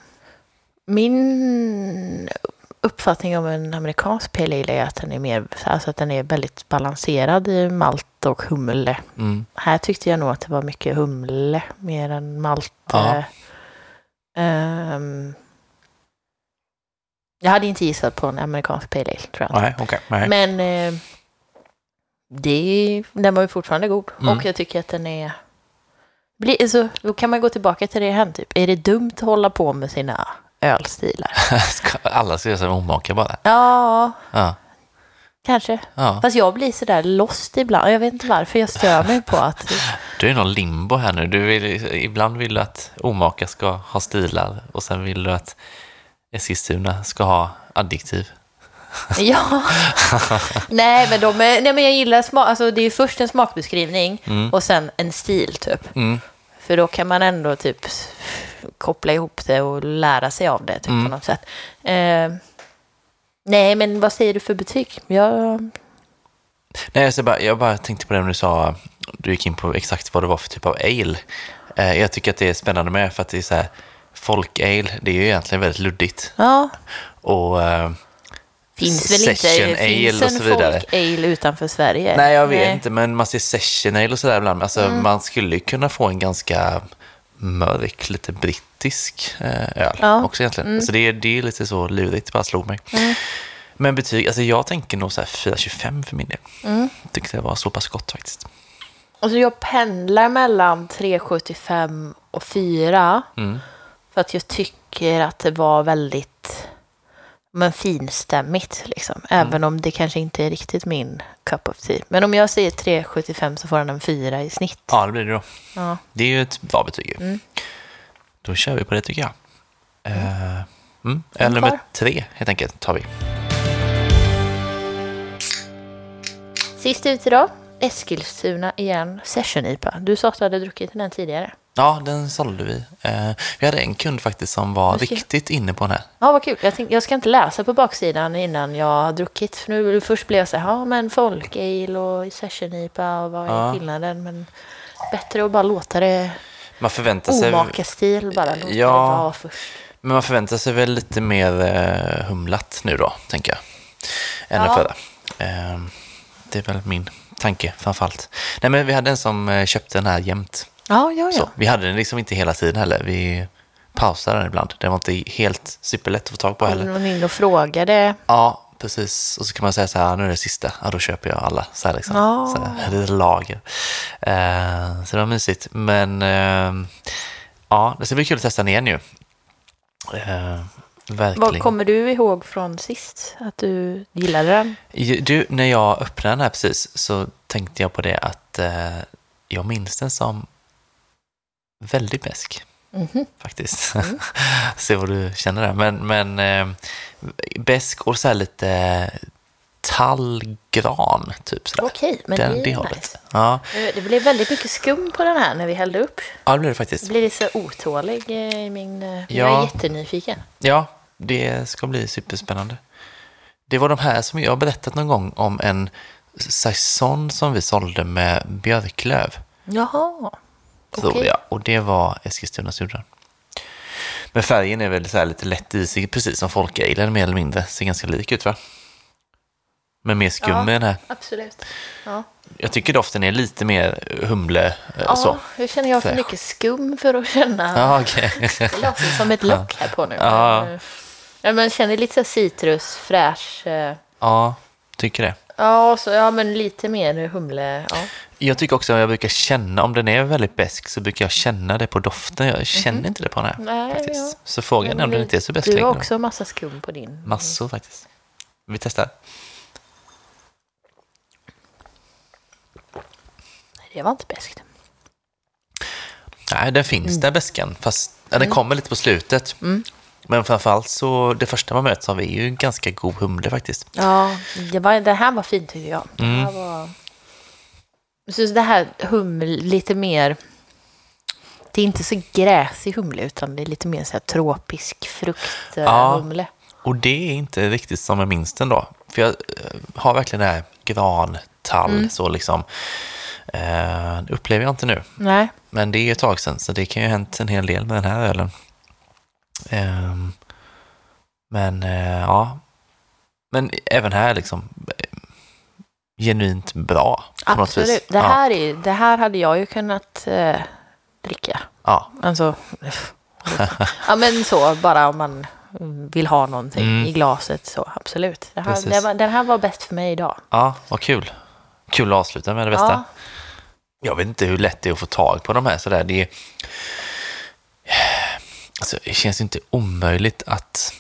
Min uppfattning om en amerikansk pale ale är att den är mer, alltså att den är väldigt balanserad i malt och humle. mm, Här tyckte jag nog att det var mycket humle mer än malt. Ja. ehm, jag hade inte gissat på en amerikansk pale ale, tror jag. nej, okej, nej. Men eh, det, den var ju fortfarande god. Mm. Och jag tycker att den är... Bli, alltså, då kan man gå tillbaka till det här. Typ. Är det dumt att hålla på med sina ölstilar? Alla ska göra sig omaka bara. Ja, Ja, kanske. ja. Fast jag blir sådär lost ibland. Jag vet inte varför jag stör mig på att... Du är i någon limbo här nu. Du vill, ibland vill du att omaka ska ha stilar och sen vill du att Eskilstuna ska ha adjektiv. Ja. nej, men de är, nej, men jag gillar smak. Alltså, det är först en smakbeskrivning och sen en stil typ. Mm. För då kan man ändå typ koppla ihop det och lära sig av det typ, Mm. på något sätt. Eh, nej, men vad säger du för betyg? Jag, Nej, jag, bara, jag bara tänkte på det när du sa, du gick in på exakt vad det var för typ av ale. Eh, jag tycker att det är spännande med för att det är så här, folk-ale, det är ju egentligen väldigt luddigt. ja, Och eh, Finns väl inte, finns ale en och så vidare. folk ale utanför Sverige? Nej, jag vet inte, men man ser session ale och sådär ibland. Alltså, Mm. Man skulle kunna få en ganska mörk, lite brittisk eh, öl Ja. Mm. också egentligen. Alltså, det, är, det är lite så lurigt, bara slog mig. Men betyg, alltså jag tänker nog så här 4,25 för min del. Mm. Tyckte det var så pass gott faktiskt. Alltså jag pendlar mellan 3,75 och 4. Mm. För att jag tycker att det var väldigt men finstämmigt. Liksom. Mm. Även om det kanske inte är riktigt min cup of tea. Men om jag säger 3,75 så får den en 4 i snitt. Ja, det blir det då. Ja. Det är ju ett bra betyg. Mm. Då kör vi på det tycker jag. Eh, mm. Öl nummer tre helt enkelt tar vi. Sist ut idag, Eskilstuna igen, Session IPA. Du sa att du hade druckit den tidigare. Ja, den sålde vi. Eh, vi hade en kund faktiskt som var Okej. riktigt inne på den här. Ja, vad kul. Jag, tänkte, jag ska inte läsa på baksidan innan jag har druckit. För nu först blev jag så här, ja men folk ale och session IPA och vad är Ja. skillnaden? Men bättre att bara låta det Man förväntar sig, omakastil bara. Låta Ja. det vara först. men man förväntar sig väl lite mer eh, humlat nu då, tänker jag. Än Ja. förra. Eh, det är väl min tanke framförallt. Nej, men vi hade en som köpte den här jämt. Ja, ja, Så, ja. vi hade den liksom inte hela tiden heller. Vi pausade den ibland. Den var inte helt superlätt att få tag på heller. Någon in och frågade. Ja, precis. Och så kan man säga så här, nu är det sista. Ja, då köper jag alla. Så här liksom. Ja. Så här, det är lager. Eh, så det var mysigt. Men eh, ja, det ska bli kul att testa den igen ju. Eh, verkligen. Vad kommer du ihåg från sist? Att du gillade den? Du, när jag öppnade den här precis så tänkte jag på det att eh, jag minns den som väldigt besk Mhm. faktiskt. Se vad du känner där. Men, men eh, besk och så här lite tallgran, typ sådär. Okej, men Den- det är det nice. Ja, Det blev väldigt mycket skum på den här när vi hällde upp. ja, det blir det faktiskt. Blir det så otålig eh, i min... eh, Ja. Jag är jättenyfiken. Ja, det ska bli superspännande. Det var de här som jag har berättat någon gång om en saison som vi sålde med björklöv. Jaha. Tror Okej. jag. Och det var Eskilstunas udden. Men färgen är väl så lite lätt isig, precis som folkalen mer eller mindre. Ser ganska lik ut va? Men mer skum Ja. den här. Absolut. Ja. Jag tycker doften är lite mer humle. eh, Ja, så. hur känner jag för mycket skum för att känna... Ja, okej. Det låter som ett lock här på nu. Ja. Ja, men känner lite så citrus, fräsch. eh, ja, tycker det. Ja, så, ja, men lite mer humle. Ja. Jag tycker också att jag brukar känna, om den är väldigt besk så brukar jag känna det på doften. Jag känner inte det på den här. Mhm. Nej, faktiskt. ja. Så frågan är om den inte är så besk Du har också massa skum på din. Massor faktiskt. Vi testar. Det var inte beskt. Nej, den finns där beskan, fast den kommer lite på slutet. Men framförallt så, det första man möts av är ju en ganska god humle faktiskt. Ja, det, var, det här var fint tycker jag. Det Mm. här var... Så det här humle, lite mer... Det är inte så gräsig humle utan det är lite mer så här tropisk frukt eh, Ja. Och det är inte riktigt som jag minns den då. För jag eh, har verkligen det här grantall, så liksom. Det upplever jag inte nu. Nej. Men det är ett tag sedan, så det kan ju ha hänt en hel del med den här ölen. Ehm, men eh, ja, men även här liksom genuint bra. Absolut. Det här, är, det här hade jag ju kunnat eh, dricka. Ja, Alltså, ja men så, bara om man vill ha någonting Mm. i glaset så absolut. Det här, det var, den här var bäst för mig idag. ja, vad kul. Kul att avsluta med det bästa. Ja. Jag vet inte hur lätt det är att få tag på de här sådär. Det, är, alltså, det känns inte omöjligt att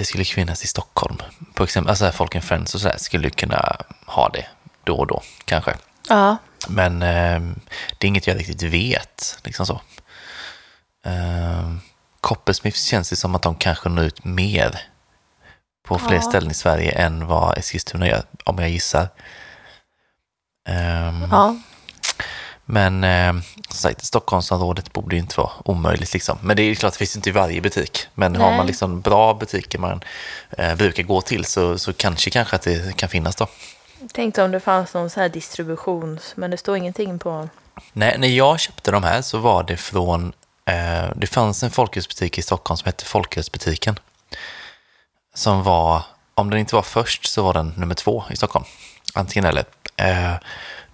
det skulle finnas i Stockholm. På exempel, alltså Folk and Friends och sådär skulle kunna ha det då och då kanske. Ja, Men eh, det är inget jag riktigt vet. Liksom så. Eh, Coppersmiths känns det som att de kanske når ut mer på fler Ja. ställen i Sverige än vad Eskilstuna gör, om jag gissar. Ehm, ja. Men eh, sagt, Stockholmsområdet borde ju inte vara omöjligt. Liksom. Men det är klart, det finns inte i varje butik. Men har Nej. man liksom bra butiker man eh, brukar gå till så, så kanske, kanske att det kan finnas då. Tänkte om det fanns någon så här distributions, men det står ingenting på. Nej, när jag köpte de här så var det från, eh, det fanns en folkölsbutik i Stockholm som hette Folkölsbutiken. som var, om den inte var först så var den nummer två i Stockholm. Antingen eller. Eh,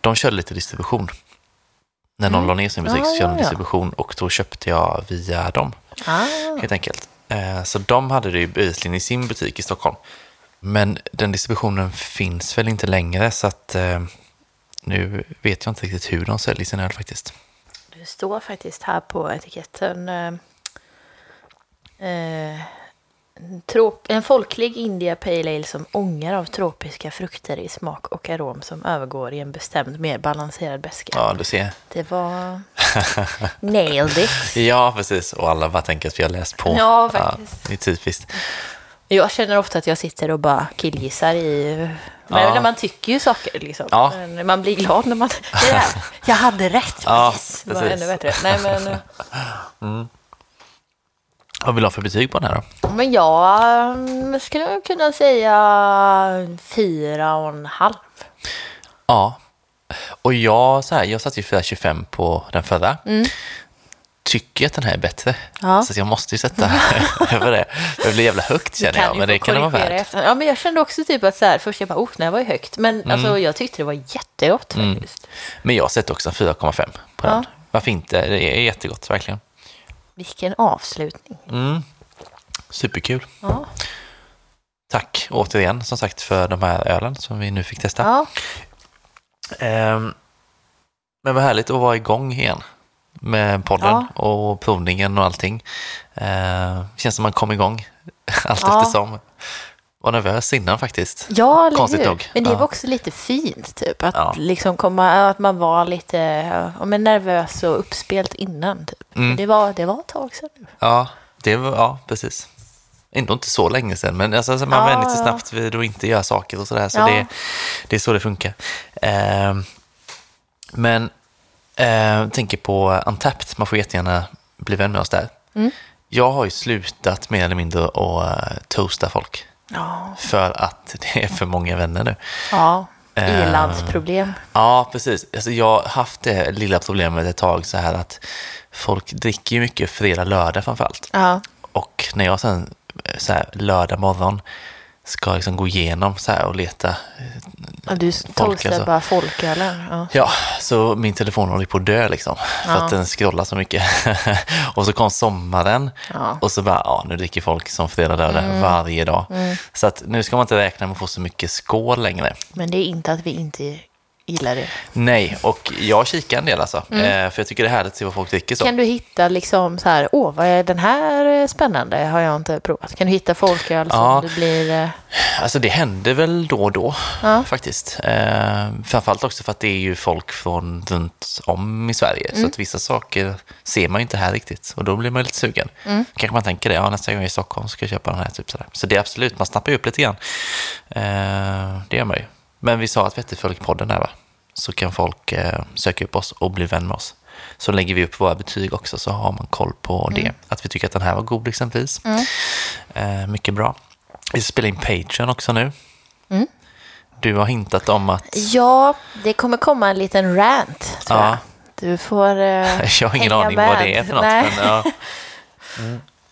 de körde lite distribution. När någon la ner sin butik så Ja, körde de distribution och då köpte jag via dem Ah. helt enkelt. Eh, Så de hade det ju bevisligen i sin butik i Stockholm. Men den distributionen finns väl inte längre så att eh, nu vet jag inte riktigt hur de säljer sin öl faktiskt. Det står faktiskt här på etiketten. Eh, eh, en folklig India Pale Ale som ångar av tropiska frukter i smak och arom som övergår i en bestämd mer balanserad beska. Ja, du ser. Det var... Nailed it. Ja, precis. Och alla bara tänker att vi har läst på. Ja, faktiskt. det är typiskt. Jag känner ofta att jag sitter och bara killgissar i... Men Ja. man tycker ju saker liksom. Ja. Men man blir glad när man... Det där, jag hade rätt. Ja, yes, var precis. ännu bättre. Nej, men, eh, Vad vill du ha för betyg på den här då? men jag mm, skulle kunna säga fyra och en halv. Ja. Och jag, så här, jag satte ju 4,25 på den förra. Tycker att den här är bättre. Mm. Ja. Så att jag måste ju sätta över det. Det blir jävla högt känner jag, men det kan det vara värt. efterhand. Ja, men jag kände också typ att så här, först jag bara, oh, här var ju högt. Men Mm. alltså, jag tyckte det var jättegott faktiskt. Men jag sätter också 4,5 på Ja. den. Varför inte? Det är jättegott, verkligen. Vilken avslutning. Mm. Superkul. Ja. Tack återigen, som sagt, för de här ölen som vi nu fick testa. Ja. Ehm, men vad härligt att vara igång igen med podden och provningen och allting. Ehm, känns som man kom igång allt Ja. eftersom. Var nervös innan faktiskt. Ja, Konstigt hur? nog. Men det Ja. var också lite fint, typ. Att, Ja. liksom komma, att man var lite ja, men nervös och uppspelt innan. Typ. Mm. Det, var, det var ett tag sedan. nu. Ja, det var, ja, precis. Ändå inte så länge sedan, men alltså, alltså, man Ja, vänjer sig snabbt vid att inte göra saker och sådär. Så Ja. det, det är så det funkar. Ehm, men eh, tänker på Untapped, man får jättegärna bli vän med oss där. Mm. Jag har ju slutat mer eller mindre att uh, toasta folk. Ja, För att det är för många vänner nu. ja. Eh. ilandsproblem. Ja, precis. Alltså, jag har haft det lilla problemet ett tag så här att folk dricker ju mycket fredag, lördag framförallt. Ja. Och när jag sen eh, så här, lördag morgon ska liksom gå igenom så här och leta. Ja, du toastar alltså. bara folkölen. Ja. Ja, så min telefon håller på att dö liksom. För Ja. att den scrollar så mycket. och så kom sommaren Ja. och så bara, ja nu dricker folk som fredag, lördag Mm. varje dag. Så att nu ska man inte räkna med att få så mycket skål längre. Men det är inte att vi inte gillar det. Nej, och jag kikar en del alltså. Eh, för jag tycker det är härligt att se vad folk dricker så. Mm. Kan du hitta liksom så här, åh, vad är den här eh, spännande? Har jag inte provat. Kan du hitta folköl som Ja. det blir... eh, Alltså det händer väl då och då Ja. faktiskt. Eh, framförallt också för att det är ju folk från runt om i Sverige. Mm. Så att vissa saker ser man ju inte här riktigt. Och då blir man lite sugen. Mm. Kanske man tänker det, ja nästa gång jag är i Stockholm ska jag köpa den här. Typ sådär. Så det är absolut, man snappar ju upp lite grann. Eh, det gör man ju. Men vi sa att Vettefolk-podden där va? Så kan folk eh, söka upp oss och bli vän med oss. Så lägger vi upp våra betyg också så har man koll på det. Att vi tycker att den här var god exempelvis. Eh, mycket bra. Vi spelar in Patreon också nu. Mm. Du har hintat om att... Ja, det kommer komma en liten rant, tror Ja. jag. Du får eh, Jag har ingen aning med. vad det är för något. Nej. Men, ja.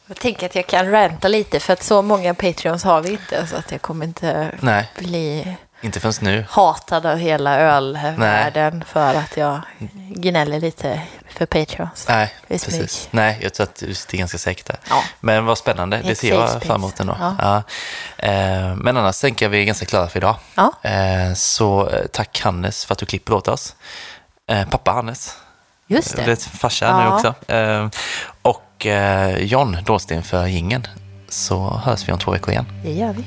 Jag tänker att jag kan ranta lite, för att så många Patreons har vi inte, så att jag kommer inte Nej, bli inte förrän nu. hatad av hela ölvärlden för att jag gnäller lite för Patreons. Nej, är precis. Nej, jag tror att du sitter ganska säkert där. Ja. Men vad spännande, det ser jag fram emot ändå. Ja. Ja. Eh, men annars tänker jag vi är ganska klara för idag. Ja. Eh, så eh, tack Hannes för att du klipper åt oss. Pappa Hannes, Just det är det. farsa nu också. Och John Dåsten för gingen. Så hörs vi om två veckor igen. Det gör vi.